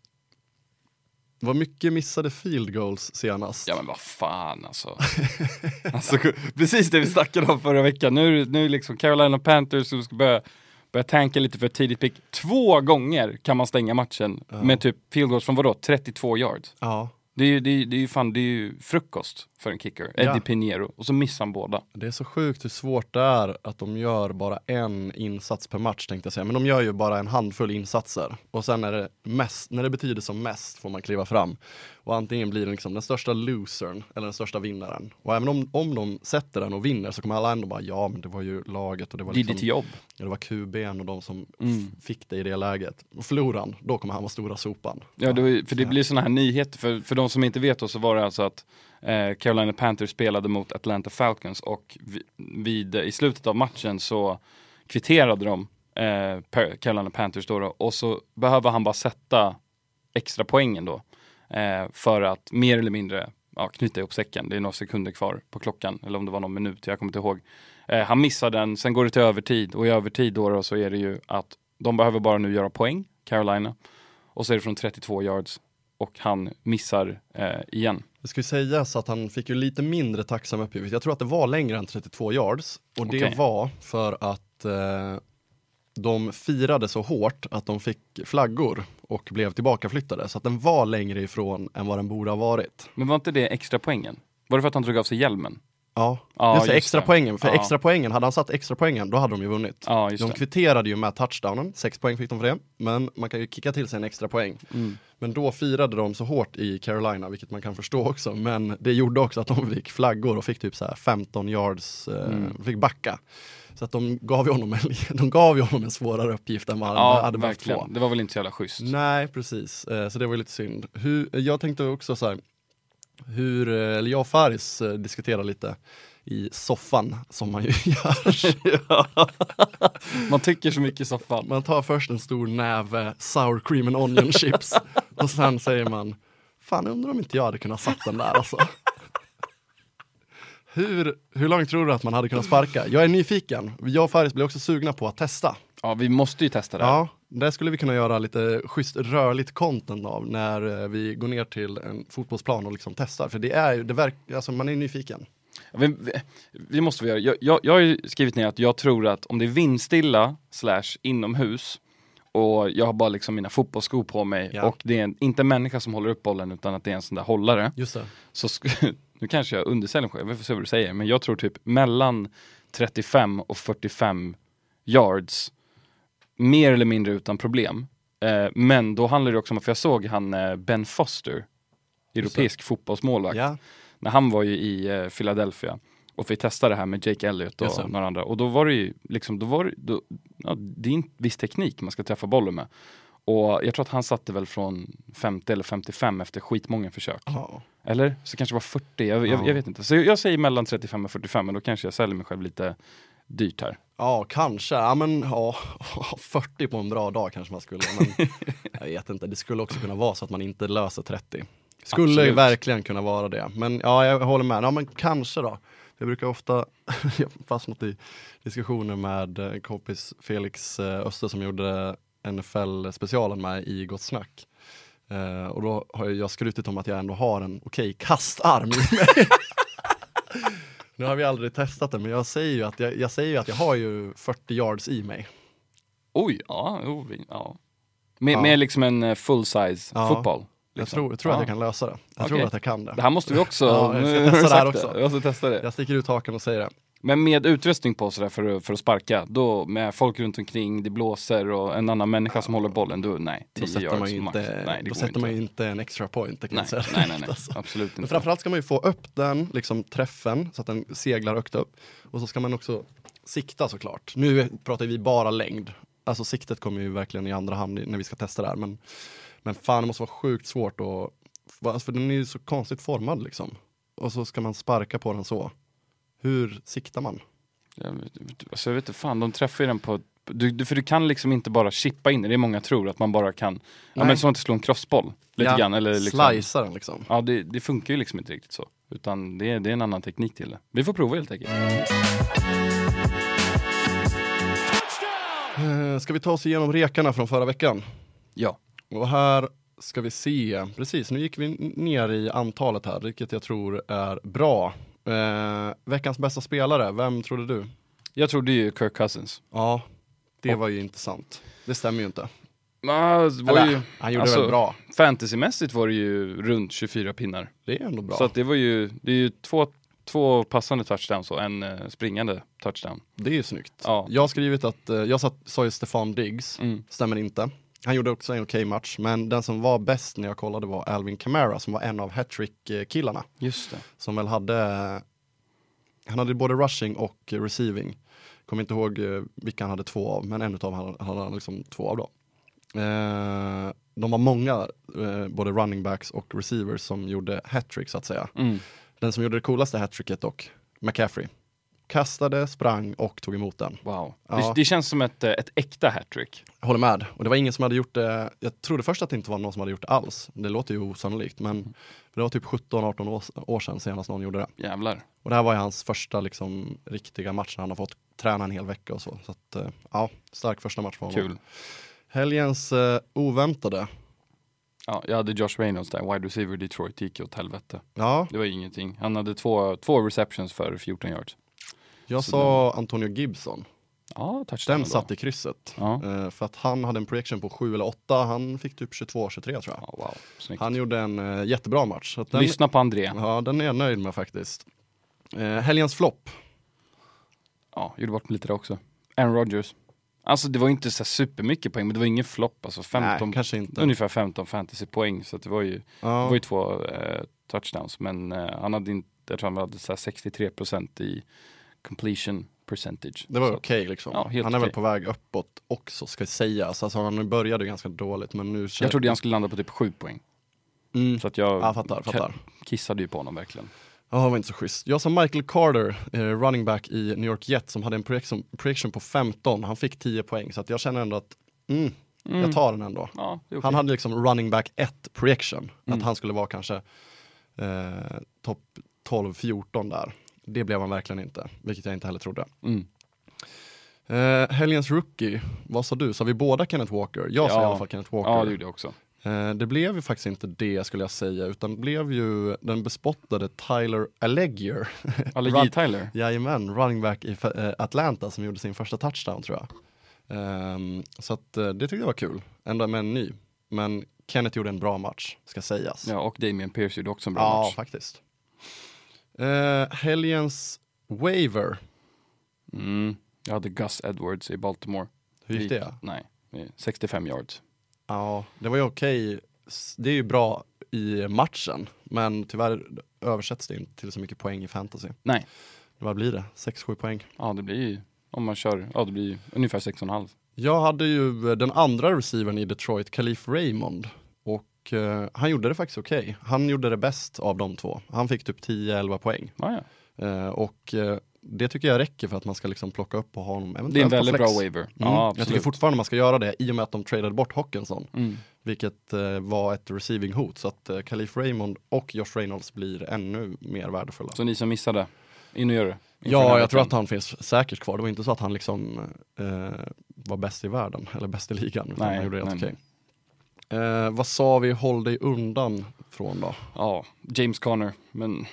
var mycket missade field goals senast. Ja men vad fan alltså. alltså precis det vi snackade om förra veckan. Nu, nu liksom Carolina Panthers som ska börja, börja tanka lite för tidigt pick. Två gånger kan man stänga matchen med typ field goals från vadå? 32 yards. Ja, Det är ju, det är, det är ju fan, det är frukost för en kicker. Eddie Ja. Pinheiro. Och så missar han båda. det är så sjukt hur svårt det är att de gör bara en insats per match tänkte jag säga. Men de gör ju bara en handfull insatser. Och sen är det mest, när det betyder som mest får man kliva fram. Och antingen blir det liksom den största losern eller den största vinnaren. Och även om, om de sätter den och vinner så kommer alla ändå bara ja men det var ju laget och det var Det liksom ditt jobb. Ja, det var QB'n och de som Mm. fick det i det läget. Och förlorar han, då kommer han vara stora sopan. Ja, det, var- för det blir sådana här nyheter. För, för de som inte vet då, så var det alltså att eh, Carolina Panthers spelade mot Atlanta Falcons och vid, vid, i slutet av matchen så kvitterade de eh, Carolina Panthers då, då och så behöver han bara sätta extra poängen då eh, för att mer eller mindre ja, knyta ihop säcken. Det är några sekunder kvar på klockan eller om det var någon minut, jag kommer inte ihåg. Eh, han missar den, sen går det till övertid och i övertid då, då så är det ju att de behöver bara nu göra poäng, Carolina. Och så är det från 32 yards och han missar eh, igen. Det ska ju sägas att han fick ju lite mindre tacksam uppgift. Jag tror att det var längre än 32 yards. Och det Okej. var för att eh, de firade så hårt att de fick flaggor och blev tillbakaflyttade. Så att den var längre ifrån än vad den borde ha varit. Men var inte det extra poängen? Var det för att han drog av sig hjälmen? Ja, Ja, just det, extra det. poängen. För Ja. extra poängen, hade han satt extra poängen, då hade de ju vunnit. Just de det. kvitterade ju med touchdownen, sex poäng fick de för det. Men man kan ju kicka till sig en extra poäng. Mm. Men då firade de så hårt i Carolina, vilket man kan förstå också. Men det gjorde också att de fick flaggor och fick typ så här 15 yards, eh, Mm. fick backa. Så att de gav ju honom en, de gav ju honom en svårare uppgift än vad han Ja, hade behövt få. Det var väl inte så jävla schysst. Nej, precis. Eh, Så det var ju lite synd. Hur, jag tänkte också så här, hur, eh, eller jag och Faris eh, diskuterade lite i soffan som man ju gör. Man tycker så mycket i soffan. Man tar först en stor näve sour cream and onion chips och sen säger man Fan undrar om inte jag hade kunnat satt den där alltså. Hur, hur långt tror du att man hade kunnat sparka? Jag är nyfiken. Jag och Faris blir också sugna på att testa. Ja, vi måste ju testa det. Ja, det skulle vi kunna göra lite schysst rörligt content av när eh, vi går ner till en fotbollsplan och liksom testar. För det är ju, det verk, alltså man är nyfiken. Vi, vi, måste vi göra. Jag, jag, jag har skrivit ner att jag tror att om det är vindstilla slash inomhus och jag har bara liksom mina fotbollsskor på mig Ja. och det är en, inte en människa som håller upp bollen utan att det är en sån där hållare. Just det. Så nu kanske jag undersäljer mig själv, vi får se vad du säger, men jag tror typ mellan 35 och 45 yards, mer eller mindre utan problem. Eh, men då handlar det också om, för jag såg han eh, Ben Foster, europeisk fotbollsmålvakt, Ja, när han var ju i eh, Philadelphia och vi testade det här med Jake Elliott och några andra och då var det ju liksom, då var det, då, ja, det är en viss teknik man ska träffa bollen med. Och jag tror att han satte väl från 50 eller 55 efter skitmånga försök. ja. Eller? Så kanske det var 40, jag, Ja. jag, jag vet inte. Så jag, jag säger mellan 35 och 45 men då kanske jag säljer mig själv lite dyrt här. ja kanske. Ja, men ja, 40 på en bra dag kanske man skulle. Men jag vet inte, det skulle också kunna vara så att man inte löser 30. Skulle Absolut. verkligen kunna vara det. Men ja, jag håller med. Ja, men kanske då. Jag brukar ofta, jag fastnat i diskussioner med en kompis Felix eh, Öster som gjorde NFL-specialen med i Gott Snack. Eh, och då har jag skrutit om att jag ändå har en okej kastarm i mig. nu har vi aldrig testat det, men jag säger ju att jag, jag, säger att jag har ju 40 yards i mig. Oj, ja. Oh, vi- ja. Med, Ja. med liksom en eh, full size Ja. fotboll. Jag liksom. tror, jag tror att Ja. jag kan lösa det. Jag Okej. tror att jag kan det. Det här måste vi också, Ja, jag ska testa det också. Jag måste testa det. Jag sticker ut hakan och säger det. Men med utrustning på sådär för, att- för att sparka, då med folk runt omkring, det blåser och en annan människa som håller bollen, då nej, 10 Då sätter man ju inte, nej, då sätter man inte en extra point. Det kan nej, säga nej, nej, nej, Alltså. absolut Men inte. framförallt ska man ju få upp den, liksom träffen, så att den seglar högt upp. Och så ska man också sikta såklart. Nu pratar vi bara längd. Alltså siktet kommer ju verkligen i andra hand när vi ska testa det här. Men, men fan, det måste vara sjukt svårt att... För den är ju så konstigt formad liksom. Och så ska man sparka på den så. Hur siktar man? Jag vet, alltså jag vet inte fan, de träffar ju den på du, du, för du kan liksom inte bara chippa in det, det är många tror att man bara kan, ja Nej. men som att slå en crossboll. Lite Ja, grann, eller liksom, Slicea den liksom. Ja det, det funkar ju liksom inte riktigt så. Utan det, är- det är en annan teknik till det. Vi får prova helt enkelt. Eh, Ska vi ta oss igenom rekarna från förra veckan? Ja. Och här ska vi se, precis nu gick vi ner i antalet här, vilket jag tror är bra. Eh, veckans bästa spelare, vem trodde du? Jag trodde ju Kirk Cousins. Ja, det Och- var ju intressant. Det stämmer ju inte. Ah, det var Eller, ju, han gjorde alltså, väl bra. Fantasymässigt var det ju runt 24 pinnar. Det är ändå bra. Så att det var ju, det är ju två, två passande touchdowns och en eh, springande touchdown. det är ju snyggt. Ja. Jag har skrivit att, eh, jag satt, sa ju Stefan Diggs, Mm. stämmer inte. Han gjorde också en okej match, men den som var bäst när jag kollade var Alvin Kamara som var en av hattrick-killarna. Just det. som väl hade, han hade både rushing och receiving. Kommer inte ihåg eh, vilka han hade två av, men en av hade han liksom två av då. Eh, de var många, eh, både running backs och receivers som gjorde hattrick så att säga. Mm. Den som gjorde det coolaste hattricket dock, McCaffrey. Kastade, sprang och tog emot den. Wow. Ja. Det, det känns som ett, eh, ett äkta hattrick. Jag håller med. Och det var ingen som hade gjort det, jag trodde först att det inte var någon som hade gjort det alls. Det låter ju osannolikt, men det var typ 17-18 år, år sedan senast någon gjorde det. Jävlar. Och det här var ju hans första liksom, riktiga match när han har fått träna en hel vecka och så. Så att, eh, ja, stark första match för honom. Kul. Helgens eh, oväntade. Ja, jag hade Josh Reynolds där, wide receiver Detroit, gick ju åt helvete. Ja, Det var ingenting. Han hade två, två receptions för 14 yards. Jag Så sa Antonio Gibson. Ja, touchdown Den satt i krysset. Ja. Eh, för att han hade en projection på 7 eller 8. Han fick typ 22-23 tror jag. ja, wow. Han gjorde en eh, jättebra match. Den, Lyssna på André. Ja, den är jag nöjd med faktiskt. Eh, helgens flopp. Ja, gjorde bort mig lite där också. Aaron Rodgers. Alltså det var ju inte så supermycket poäng, men det var ingen flopp. Alltså 15, Nej, kanske inte. ungefär 15 fantasypoäng. Så det var ju, det Ja, var ju två touchdowns. Men han hade inte, jag tror han hade så här 63% i completion percentage. det var okej liksom. Ja, han är väl okej. på väg uppåt också ska sägas. Alltså, han började ganska dåligt men nu... Jag trodde han skulle landa på typ 7 poäng. Mm. Så att jag Ja, fattar, fattar. kissade ju på honom verkligen. Ja, det var inte så schysst. Jag sa Michael Carter, eh, running back i New York Jets som hade en projection, projection på 15. Han fick 10 poäng så att jag känner ändå att mm, jag tar den ändå. Ja, okej. Han hade liksom running back 1 projection. Mm. Att han skulle vara kanske eh, topp 12-14 där. Det blev han verkligen inte, vilket jag inte heller trodde. Mm. Eh, helgens rookie, vad sa du? Sa vi båda Kenneth Walker? Jag sa Ja. i alla fall Kenneth Walker. Ja, det gjorde jag också. Eh, det blev ju faktiskt inte det skulle jag säga, utan det blev ju den bespottade Tyler Allegier. Allergi Run- Tyler. Jajamän, running back i eh, Atlanta som gjorde sin första touchdown tror jag. Ehm, så att eh, det tyckte jag var kul, ändå med en ny. Men Kenneth gjorde en bra match, ska sägas. Ja, och Damien Pierce gjorde också en bra Ja, match. faktiskt. Eh, helgens waiver, Mm. Jag hade Gus Edwards i Baltimore. hur gick det? Nej, det är 65 yards. Ja, det var ju okej. Det är ju bra i matchen, men tyvärr översätts det inte till så mycket poäng i fantasy. Nej. Vad blir det? 6-7 poäng. Ja, det blir ju, om man kör, ja det blir ungefär 6,5. Jag hade ju den andra receivern i Detroit, Khalif Raymond. Och eh, han gjorde det faktiskt okej. Han gjorde det bäst av de två. Han fick typ 10-11 poäng. Ja, ja. Eh, och eh, det tycker jag räcker för att man ska liksom plocka upp på honom. Det är en väldigt bra waiver. Mm. Ja, jag tycker fortfarande man ska göra det i och med att de tradade bort Hawkinson. Mm. Vilket eh, var ett receiving hot. Så att eh, Khalif Raymond och Josh Reynolds blir ännu mer värdefulla. Så ni som missade, in och gör det. inför Ja, jag tror att han finns säkert kvar. Det var inte så att han liksom eh, var bäst i världen eller bäst i ligan. Utan Nej, han gjorde det helt okej. Eh, vad sa vi håll dig undan från då? Ja, James Conner, men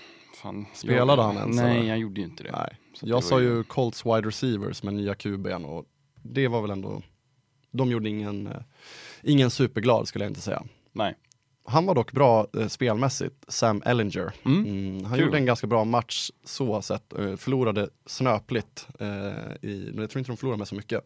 fan. Spelade jag, han ens, Nej, eller? han gjorde ju inte det. Nej. Så det Jag var sa ju Colts wide receivers med nya QBn och det var väl ändå, de gjorde ingen, eh, ingen superglad skulle jag inte säga. Nej. Han var dock bra eh, spelmässigt, Sam Ellinger. Mm. Mm, han Kul. gjorde en ganska bra match så sett, eh, förlorade snöpligt. Eh, i, jag tror inte de förlorade med så mycket.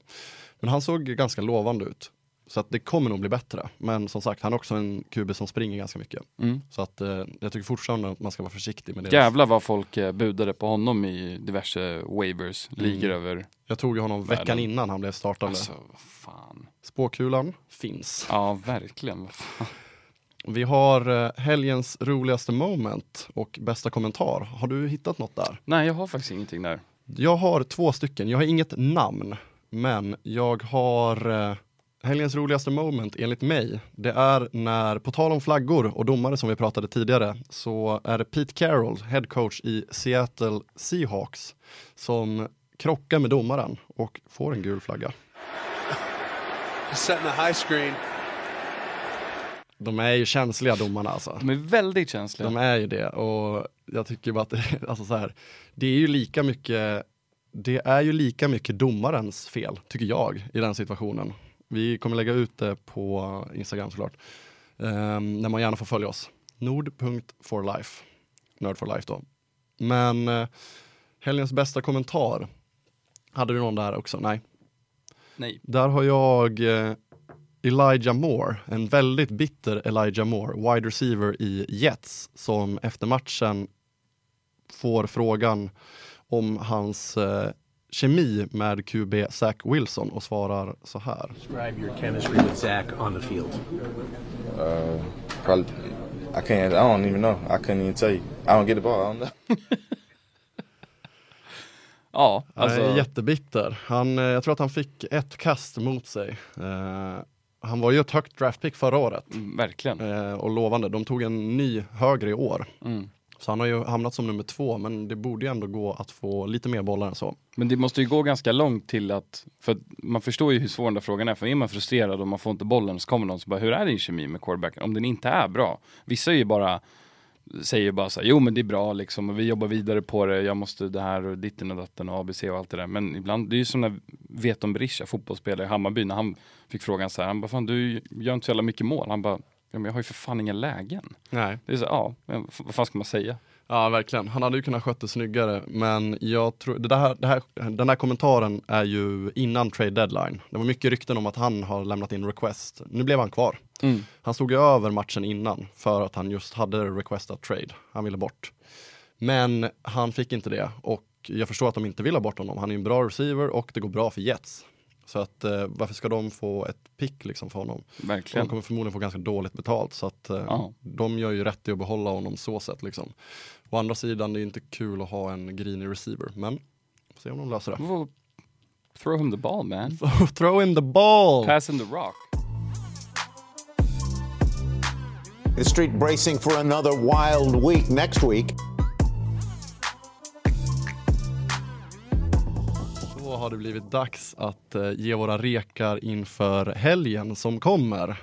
Men han såg ganska lovande ut. Så att det kommer nog bli bättre. Men som sagt, han är också en QB som springer ganska mycket. Mm. Så att eh, jag tycker fortfarande att man ska vara försiktig med det. Jävlar vad folk eh, budade på honom i diverse waivers, ligger över. Jag tog ju honom veckan Världen. innan han blev startande. Alltså, vad fan. Spåkulan finns. Ja, verkligen. Vi har eh, helgens roligaste moment och bästa kommentar. Har du hittat något där? Nej, jag har faktiskt ingenting där. Jag har två stycken. Jag har inget namn, men jag har eh, helgens roligaste moment enligt mig. Det är när, på tal om flaggor och domare som vi pratade tidigare, så är det Pete Carroll, head coach i Seattle Seahawks, som krockar med domaren och får en gul flagga. setting a high screen. De är ju känsliga domarna alltså. De är väldigt känsliga. De är ju det och jag tycker bara att det, alltså så här, det är ju lika mycket det är ju lika mycket domarens fel, tycker jag, i den situationen. Vi kommer lägga ut det på Instagram såklart. Um, där man gärna får följa oss. Nord.forlife. Nerd for life då. Men uh, helgens bästa kommentar. Hade du någon där också? Nej. Nej. Där har jag eh, Elijah Moore, en väldigt bitter Elijah Moore, wide receiver i Jets, som efter matchen får frågan om hans eh, kemi med QB Zach Wilson och svarar så här. Describe your chemistry with Zach on the field. Uh, probably. I can't. I don't even know. I couldn't even tell you. I don't get the ball. I don't know. Ja, Han alltså. är jättebitter. Han, eh, jag tror att han fick ett kast mot sig. Eh, han var ju ett högt draftpick förra året mm, Verkligen. eh, och lovande. De tog en ny högre i år. Mm. Så han har ju hamnat som nummer två, men det borde ju ändå gå att få lite mer bollar än så. Men det måste ju gå ganska långt till att, för att man förstår ju hur svår den där frågan är, för är man frustrerad och man får inte bollen så kommer någon som bara, hur är din kemi med quarterbacken? Om den inte är bra. Vissa är ju bara, säger bara så här, jo men det är bra liksom, och vi jobbar vidare på det, jag måste det här och ditten och datten och ABC och allt det där. Men ibland, det är ju som när Veton Berisha, fotbollsspelare i Hammarby, när han fick frågan så här, han bara, fan du gör inte så jävla mycket mål. Han bara, ja men jag har ju för fan inga lägen. Nej. Det är så, ja, men vad fan ska man säga? Ja, verkligen. Han hade ju kunnat sköta det snyggare, men jag tror, det här, det här, den här kommentaren är ju innan trade deadline. Det var mycket rykten om att han har lämnat in request. Nu blev han kvar. Mm. Han stod ju över matchen innan för att han just hade requestat trade. Han ville bort. Men han fick inte det och jag förstår att de inte vill ha bort honom. Han är en bra receiver och det går bra för Jets. Så att eh, varför ska de få ett pick liksom för honom? De Verkligen. kommer förmodligen få ganska dåligt betalt så att eh, Ja. de gör ju rätt i att behålla honom så sett liksom. Å andra sidan, det är inte kul att ha en grinig receiver, men får se om de löser det. Well, Throw him the ball man. Throw in the ball! Pass in the rock. The street bracing for another wild week next week. Har det blivit dags att eh, ge våra rekar inför helgen som kommer.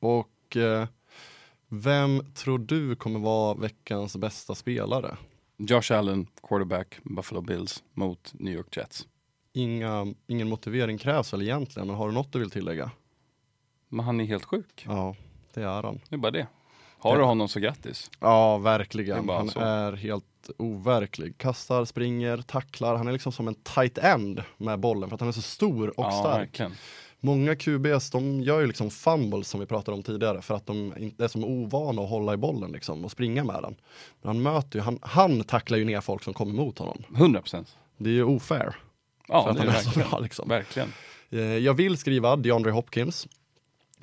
Och eh, vem tror du kommer vara veckans bästa spelare? Josh Allen, quarterback, Buffalo Bills mot New York Jets. Inga, ingen motivering krävs väl egentligen, men har du något du vill tillägga? Men han är helt sjuk. Ja, det är han. Det är bara det. Har du honom så grattis. Ja, verkligen. Han så. är helt overklig. Kastar, springer, tacklar. Han är liksom som en tight end med bollen för att han är så stor och ja, stark. verkligen. Många QBs de gör ju liksom fumbles som vi pratade om tidigare för att de är som ovana att hålla i bollen liksom och springa med den. Men han möter ju, han, han tacklar ju ner folk som kommer mot honom. 100 procent. Det är ju ofair. Ja, för att det är han det är så bra liksom. Verkligen. Eh, Jag vill skriva DeAndre Hopkins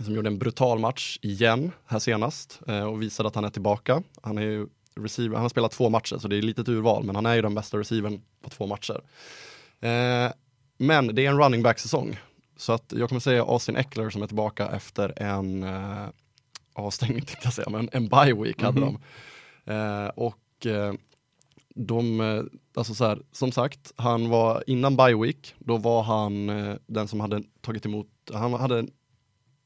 som gjorde en brutal match igen här senast eh, och visade att han är tillbaka. Han, är ju receiver, han har spelat två matcher så det är litet urval men han är ju den bästa receivern på två matcher. Eh, men det är en running back-säsong så att jag kommer säga Austin Eckler som är tillbaka efter en eh, avstängning tänkte jag säga, men en bye week hade de. Eh, och eh, de, eh, alltså så här, som sagt, han var innan bye week, då var han eh, den som hade tagit emot, han hade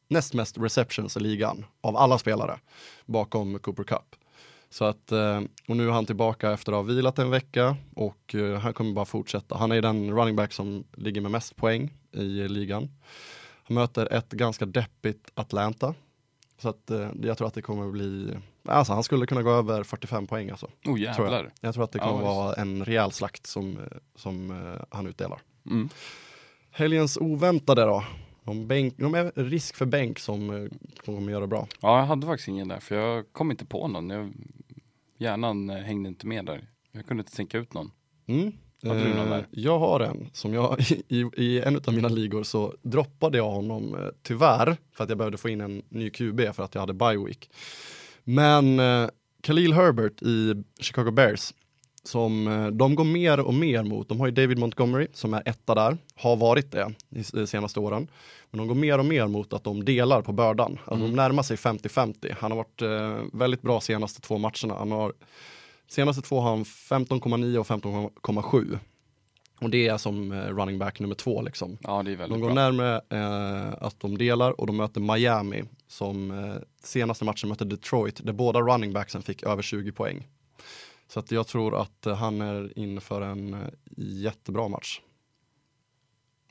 näst mest receptions i ligan av alla spelare bakom Cooper Cup. Så att, eh, och nu är han tillbaka efter att ha vilat en vecka och eh, han kommer bara fortsätta. Han är den running back som ligger med mest poäng i ligan. Han möter ett ganska deppigt Atlanta. Så att eh, jag tror att det kommer bli, alltså han skulle kunna gå över 45 poäng alltså. Oh Tror jag. jag tror att det Ja, kommer visst. vara en rejäl slakt som, som han utdelar. Mm. Helgens oväntade då. De, bänk, är risk för bänk som eh, kommer göra bra. Ja, jag hade faktiskt ingen där för jag kom inte på någon. Jag, hjärnan eh, hängde inte med där. Jag kunde inte tänka ut någon. Mm. Hade du någon Eh, där? Jag har en som jag i, i en av mina ligor så droppade jag honom tyvärr för att jag behövde få in en ny QB för att jag hade bye week. Men eh, Khalil Herbert i Chicago Bears som eh, de går mer och mer mot. De har ju David Montgomery som är etta där, har varit det de senaste åren. Men de går mer och mer mot att de delar på bördan. Alltså de närmar sig 50-50. Han har varit eh, väldigt bra senaste två matcherna. Han har Senaste två har han 15,9 och 15,7. Och det är som eh, running back nummer två liksom. Ja, De går bra. närmare eh, att de delar och de möter Miami som eh, senaste matchen mötte Detroit där båda running backsen fick över 20 poäng. Så att jag tror att eh, han är in för en eh, jättebra match.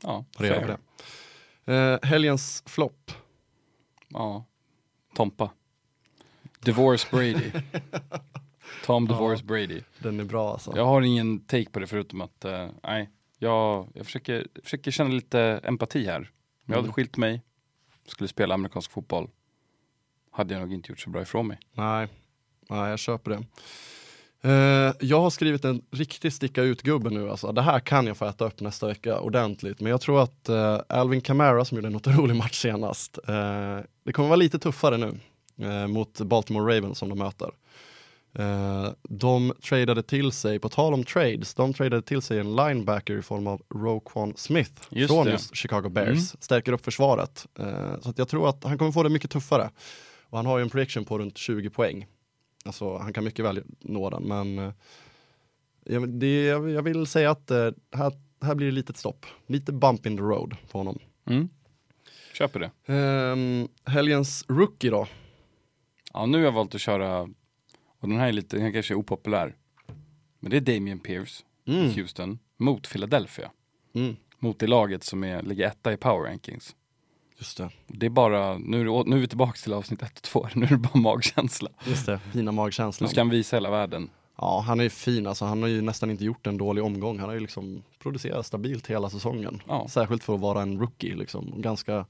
Ja, Har reda på fair. det. Eh, helgens flopp. Ja. Tompa. Divorce Brady. Tom Divorce Brady. Den är bra alltså. Jag har ingen take på det förutom att, eh, nej, jag, jag försöker, försöker känna lite empati här. Jag hade Mm. skilt mig, skulle spela amerikansk fotboll, hade jag nog inte gjort så bra ifrån mig. Nej, nej jag köper det. Eh, jag har skrivit en riktig sticka ut-gubbe nu alltså. Det här kan jag få äta upp nästa vecka ordentligt. Men jag tror att eh, Alvin Kamara som gjorde en otrolig match senast, eh, det kommer vara lite tuffare nu mot Baltimore Ravens som de möter. De tradade till sig, på tal om trades, de tradade till sig en linebacker i form av Roquan Smith Just från det. just Chicago Bears. Mm. Stärker upp försvaret. Så jag tror att han kommer få det mycket tuffare. Och han har ju en prediction på runt 20 poäng. Alltså han kan mycket väl nå den men eh, jag, det, jag, vill säga att eh, här, här blir det litet stopp. Lite bump in the road på honom. Mm. Köper det. Um, helgens rookie då? Ja, nu har jag valt att köra, och den här är lite, den här kanske är opopulär. Men det är Damian Pierce i Mm. Houston mot Philadelphia. Mm. Mot det laget som är, ligger etta i power rankings. Just det. Det är bara, nu är, det, nu är vi tillbaka till avsnitt 1 och 2, nu är det bara magkänsla. Just det, fina Nu magkänslan. ska han visa hela världen. Ja, han är ju fin alltså. Han har ju nästan inte gjort en dålig omgång. Han har ju liksom producerat stabilt hela säsongen. Ja. Särskilt för att vara en rookie liksom. Ganska,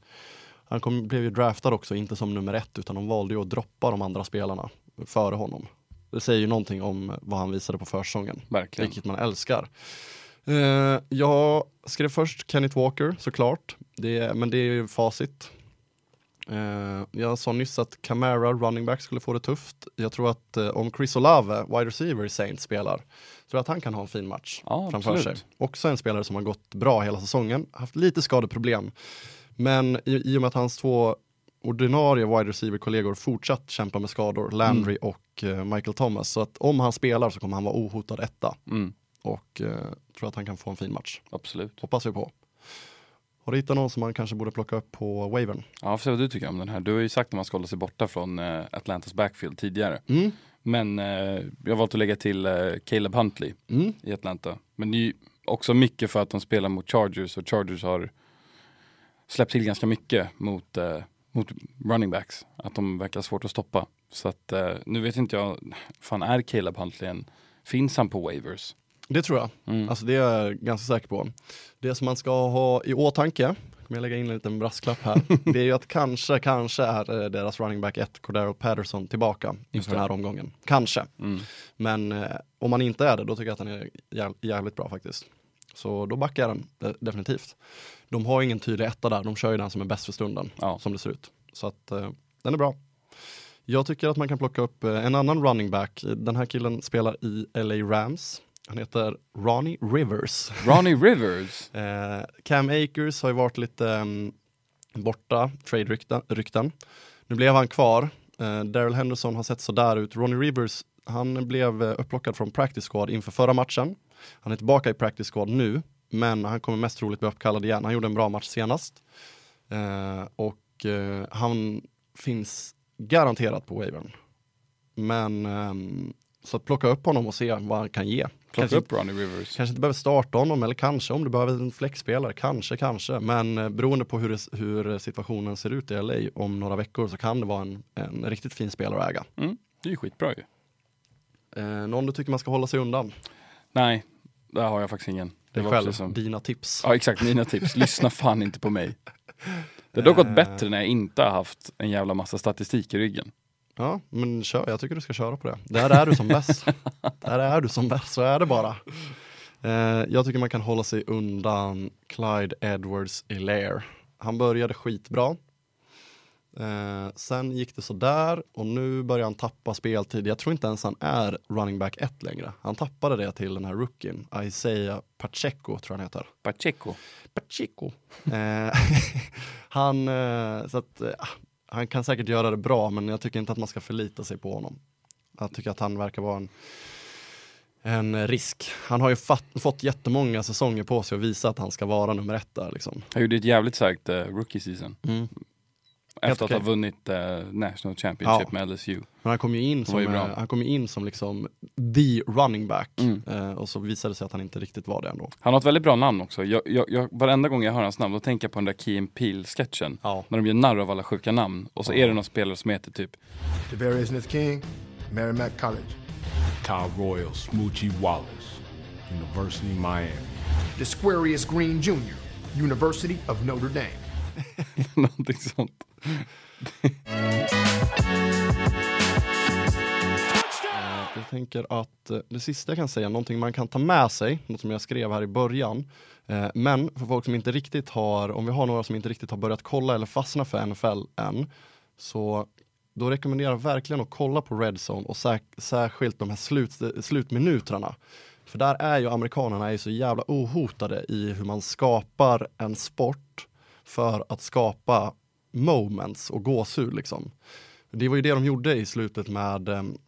han kom, blev ju draftad också, inte som nummer ett, utan de valde ju att droppa de andra spelarna före honom. Det säger ju någonting om vad han visade på försäsongen, Verkligen. vilket man älskar. Eh, jag skrev först Kenneth Walker såklart, det, men det är ju facit. Eh, jag sa nyss att Camara, running back, skulle få det tufft. Jag tror att eh, om Chris Olave, wide receiver i Saints, spelar, tror jag att han kan ha en fin match Ja, framför absolut. sig. Också en spelare som har gått bra hela säsongen, haft lite skadeproblem. Men i, i och med att hans två ordinarie wide receiver-kollegor fortsatt kämpa med skador, Landry Mm. och eh, Michael Thomas, så att om han spelar så kommer han vara ohotad etta Mm, och tror att han kan få en fin match. absolut. Hoppas vi på. Har du hittat någon som man kanske borde plocka upp på wavern? Ja, får se vad du tycker om den här. Du har ju sagt att man ska hålla sig borta från eh, Atlantas backfield tidigare. Mm. Men eh, jag har valt att lägga till eh, Caleb Huntley Mm. i Atlanta. Men det är ju också mycket för att de spelar mot Chargers och Chargers har släppt till ganska mycket mot, eh, mot running backs. Att de verkar svårt att stoppa. Så att eh, nu vet inte jag, fan är Caleb Huntley en, finns han på waivers? Det tror jag. Mm. Alltså det är jag ganska säker på. Det som man ska ha i åtanke, kommer jag lägga in en liten brasklapp här, det är ju att kanske, kanske är eh, deras running back 1, Cordero Patterson, tillbaka inför den här omgången. Kanske. Mm. Men eh, om man inte är det, då tycker jag att den är jäv- jävligt bra faktiskt. Så då backar jag den de- definitivt. De har ingen tydlig etta där, de kör ju den som är bäst för stunden, Ja. som det ser ut. Så att eh, den är bra. Jag tycker att man kan plocka upp eh, en annan running back. Den här killen spelar i LA Rams. Han heter Ronnie Rivers. Ronnie Rivers. Eh, Cam Akers har ju varit lite um, borta, trade-rykten. rykten. Nu blev han kvar. Eh, Daryl Henderson har sett sådär ut. Ronnie Rivers, han blev eh, upplockad från practice squad inför förra matchen. Han är tillbaka i practice squad nu, men han kommer mest troligt bli uppkallad igen. Han gjorde en bra match senast. Eh, och eh, han finns garanterat på wavern. Men ehm, så att plocka upp honom och se vad han kan ge. Plocka Kanske upp Ronnie Rivers. Kanske inte behöver starta honom eller kanske om du behöver en flexspelare, kanske, kanske. Men eh, beroende på hur, det, hur situationen ser ut i LA om några veckor så kan det vara en, en riktigt fin spelare att äga. Mm. Det är ju skitbra ju. Eh, någon du tycker man ska hålla sig undan? Nej, där har jag faktiskt ingen. Det är var själv, som- dina tips. Ja exakt, mina tips. Lyssna fan inte på mig. Det har dock gått bättre när jag inte har haft en jävla massa statistik i ryggen. Ja, men kör, jag tycker du ska köra på det. Där är du som bäst. Där är du som bäst, så är det bara. Eh, jag tycker man kan hålla sig undan Clyde Edwards Hilaire. Han började skitbra. Eh, sen gick det sådär och nu börjar han tappa speltid. Jag tror inte ens han är running back 1 längre. Han tappade det till den här rookien, Isaiah Pacheco tror jag han heter. Pacheco. Pacheco. Eh, han, eh, så att, eh, han kan säkert göra det bra, men jag tycker inte att man ska förlita sig på honom. Jag tycker att han verkar vara en, en risk. Han har ju fatt, fått jättemånga säsonger på sig att visa att han ska vara nummer ett där. Liksom. Han gjorde ett jävligt starkt uh, rookie season. Mm. Efter att ha vunnit eh, National Championship Ja. med LSU. Men han kom ju in som, ju eh, han kom ju in som liksom the running back Mm. eh, och så visade det sig att han inte riktigt var det ändå. Han har ett väldigt bra namn också. Jag, jag, jag, varenda gång jag hör hans namn då tänker jag på den där Key Peel-sketchen. Ja. När de gör narr av alla sjuka namn. Och så är det någon spelare som heter typ Devarius Smith King, Merrimack College. Kyle Royal, Smoochie Wallace, University of Miami. Desquarius Green Jr., University of Notre Dame. någonting sånt. Jag tänker att eh, det sista jag kan säga, någonting man kan ta med sig, något som jag skrev här i början. Eh, men för folk som inte riktigt har, om vi har några som inte riktigt har börjat kolla eller fastna för NFL än, så då rekommenderar jag verkligen att kolla på Red Zone och sär, särskilt de här slut, slutminuterna. För där är ju amerikanerna är ju så jävla ohotade i hur man skapar en sport för att skapa moments och gåshud liksom. Det var ju det de gjorde i slutet med em,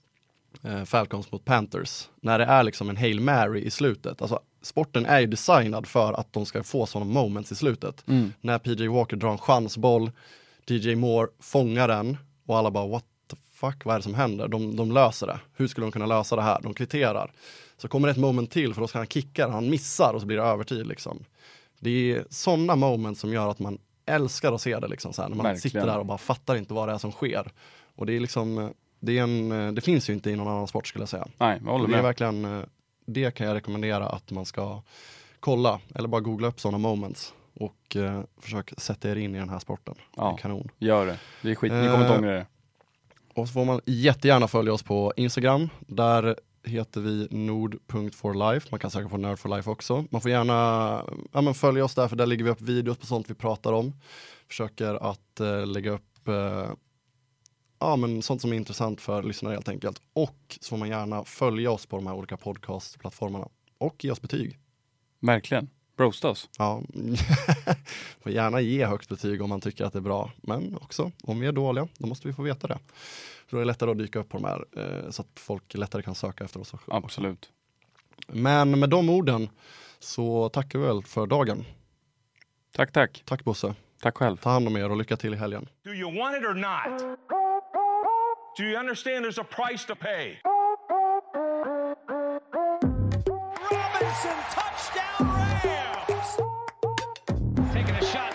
eh, Falcons mot Panthers. När det är liksom en Hail Mary i slutet. Alltså, sporten är ju designad för att de ska få sådana moments i slutet. När PJ Walker drar en chansboll, DJ Moore fångar den och alla bara what the fuck, vad är det som händer? De, de löser det. Hur skulle de kunna lösa det här? De kvitterar. Så kommer det ett moment till för då ska han kicka, han missar och så blir det övertid liksom. Det är sådana moments som gör att man älskar att se det liksom så här, när man Verkligen. sitter där och bara fattar inte vad det är som sker. Och det är liksom, det, är en, det finns ju inte i någon annan sport skulle jag säga. Nej, jag håller Det är med. verkligen, eh, det kan jag rekommendera att man ska kolla eller bara googla upp sådana moments och eh, försök sätta er in i den här sporten. Det är Ja. kanon. Gör det. Det är skit. Ni kommer inte Eh, ångra det. Och så får man jättegärna följa oss på Instagram. Där heter vi nord.forlife. Man kan söka på Nerd for Life också. Man får gärna ja, men följa oss där, för där lägger vi upp videos på sånt vi pratar om. Försöker att eh, lägga upp eh, ja, men sånt som är intressant för lyssnare helt enkelt. Och så får man gärna följa oss på de här olika podcastplattformarna. Och ge oss betyg. Verkligen. Roasta oss. Ja, får gärna ge högt betyg om man tycker att det är bra. Men också, om vi är dåliga, då måste vi få veta det. För då är det lättare att dyka upp på de här, eh, så att folk lättare kan söka efter oss. också. Absolut. Men med de orden så tackar vi väl för dagen. Tack, tack. Tack Bosse. Tack själv. Ta hand om er och lycka till i helgen. Do you want it or not? Do you understand there's a price to pay? Robinson, touchdown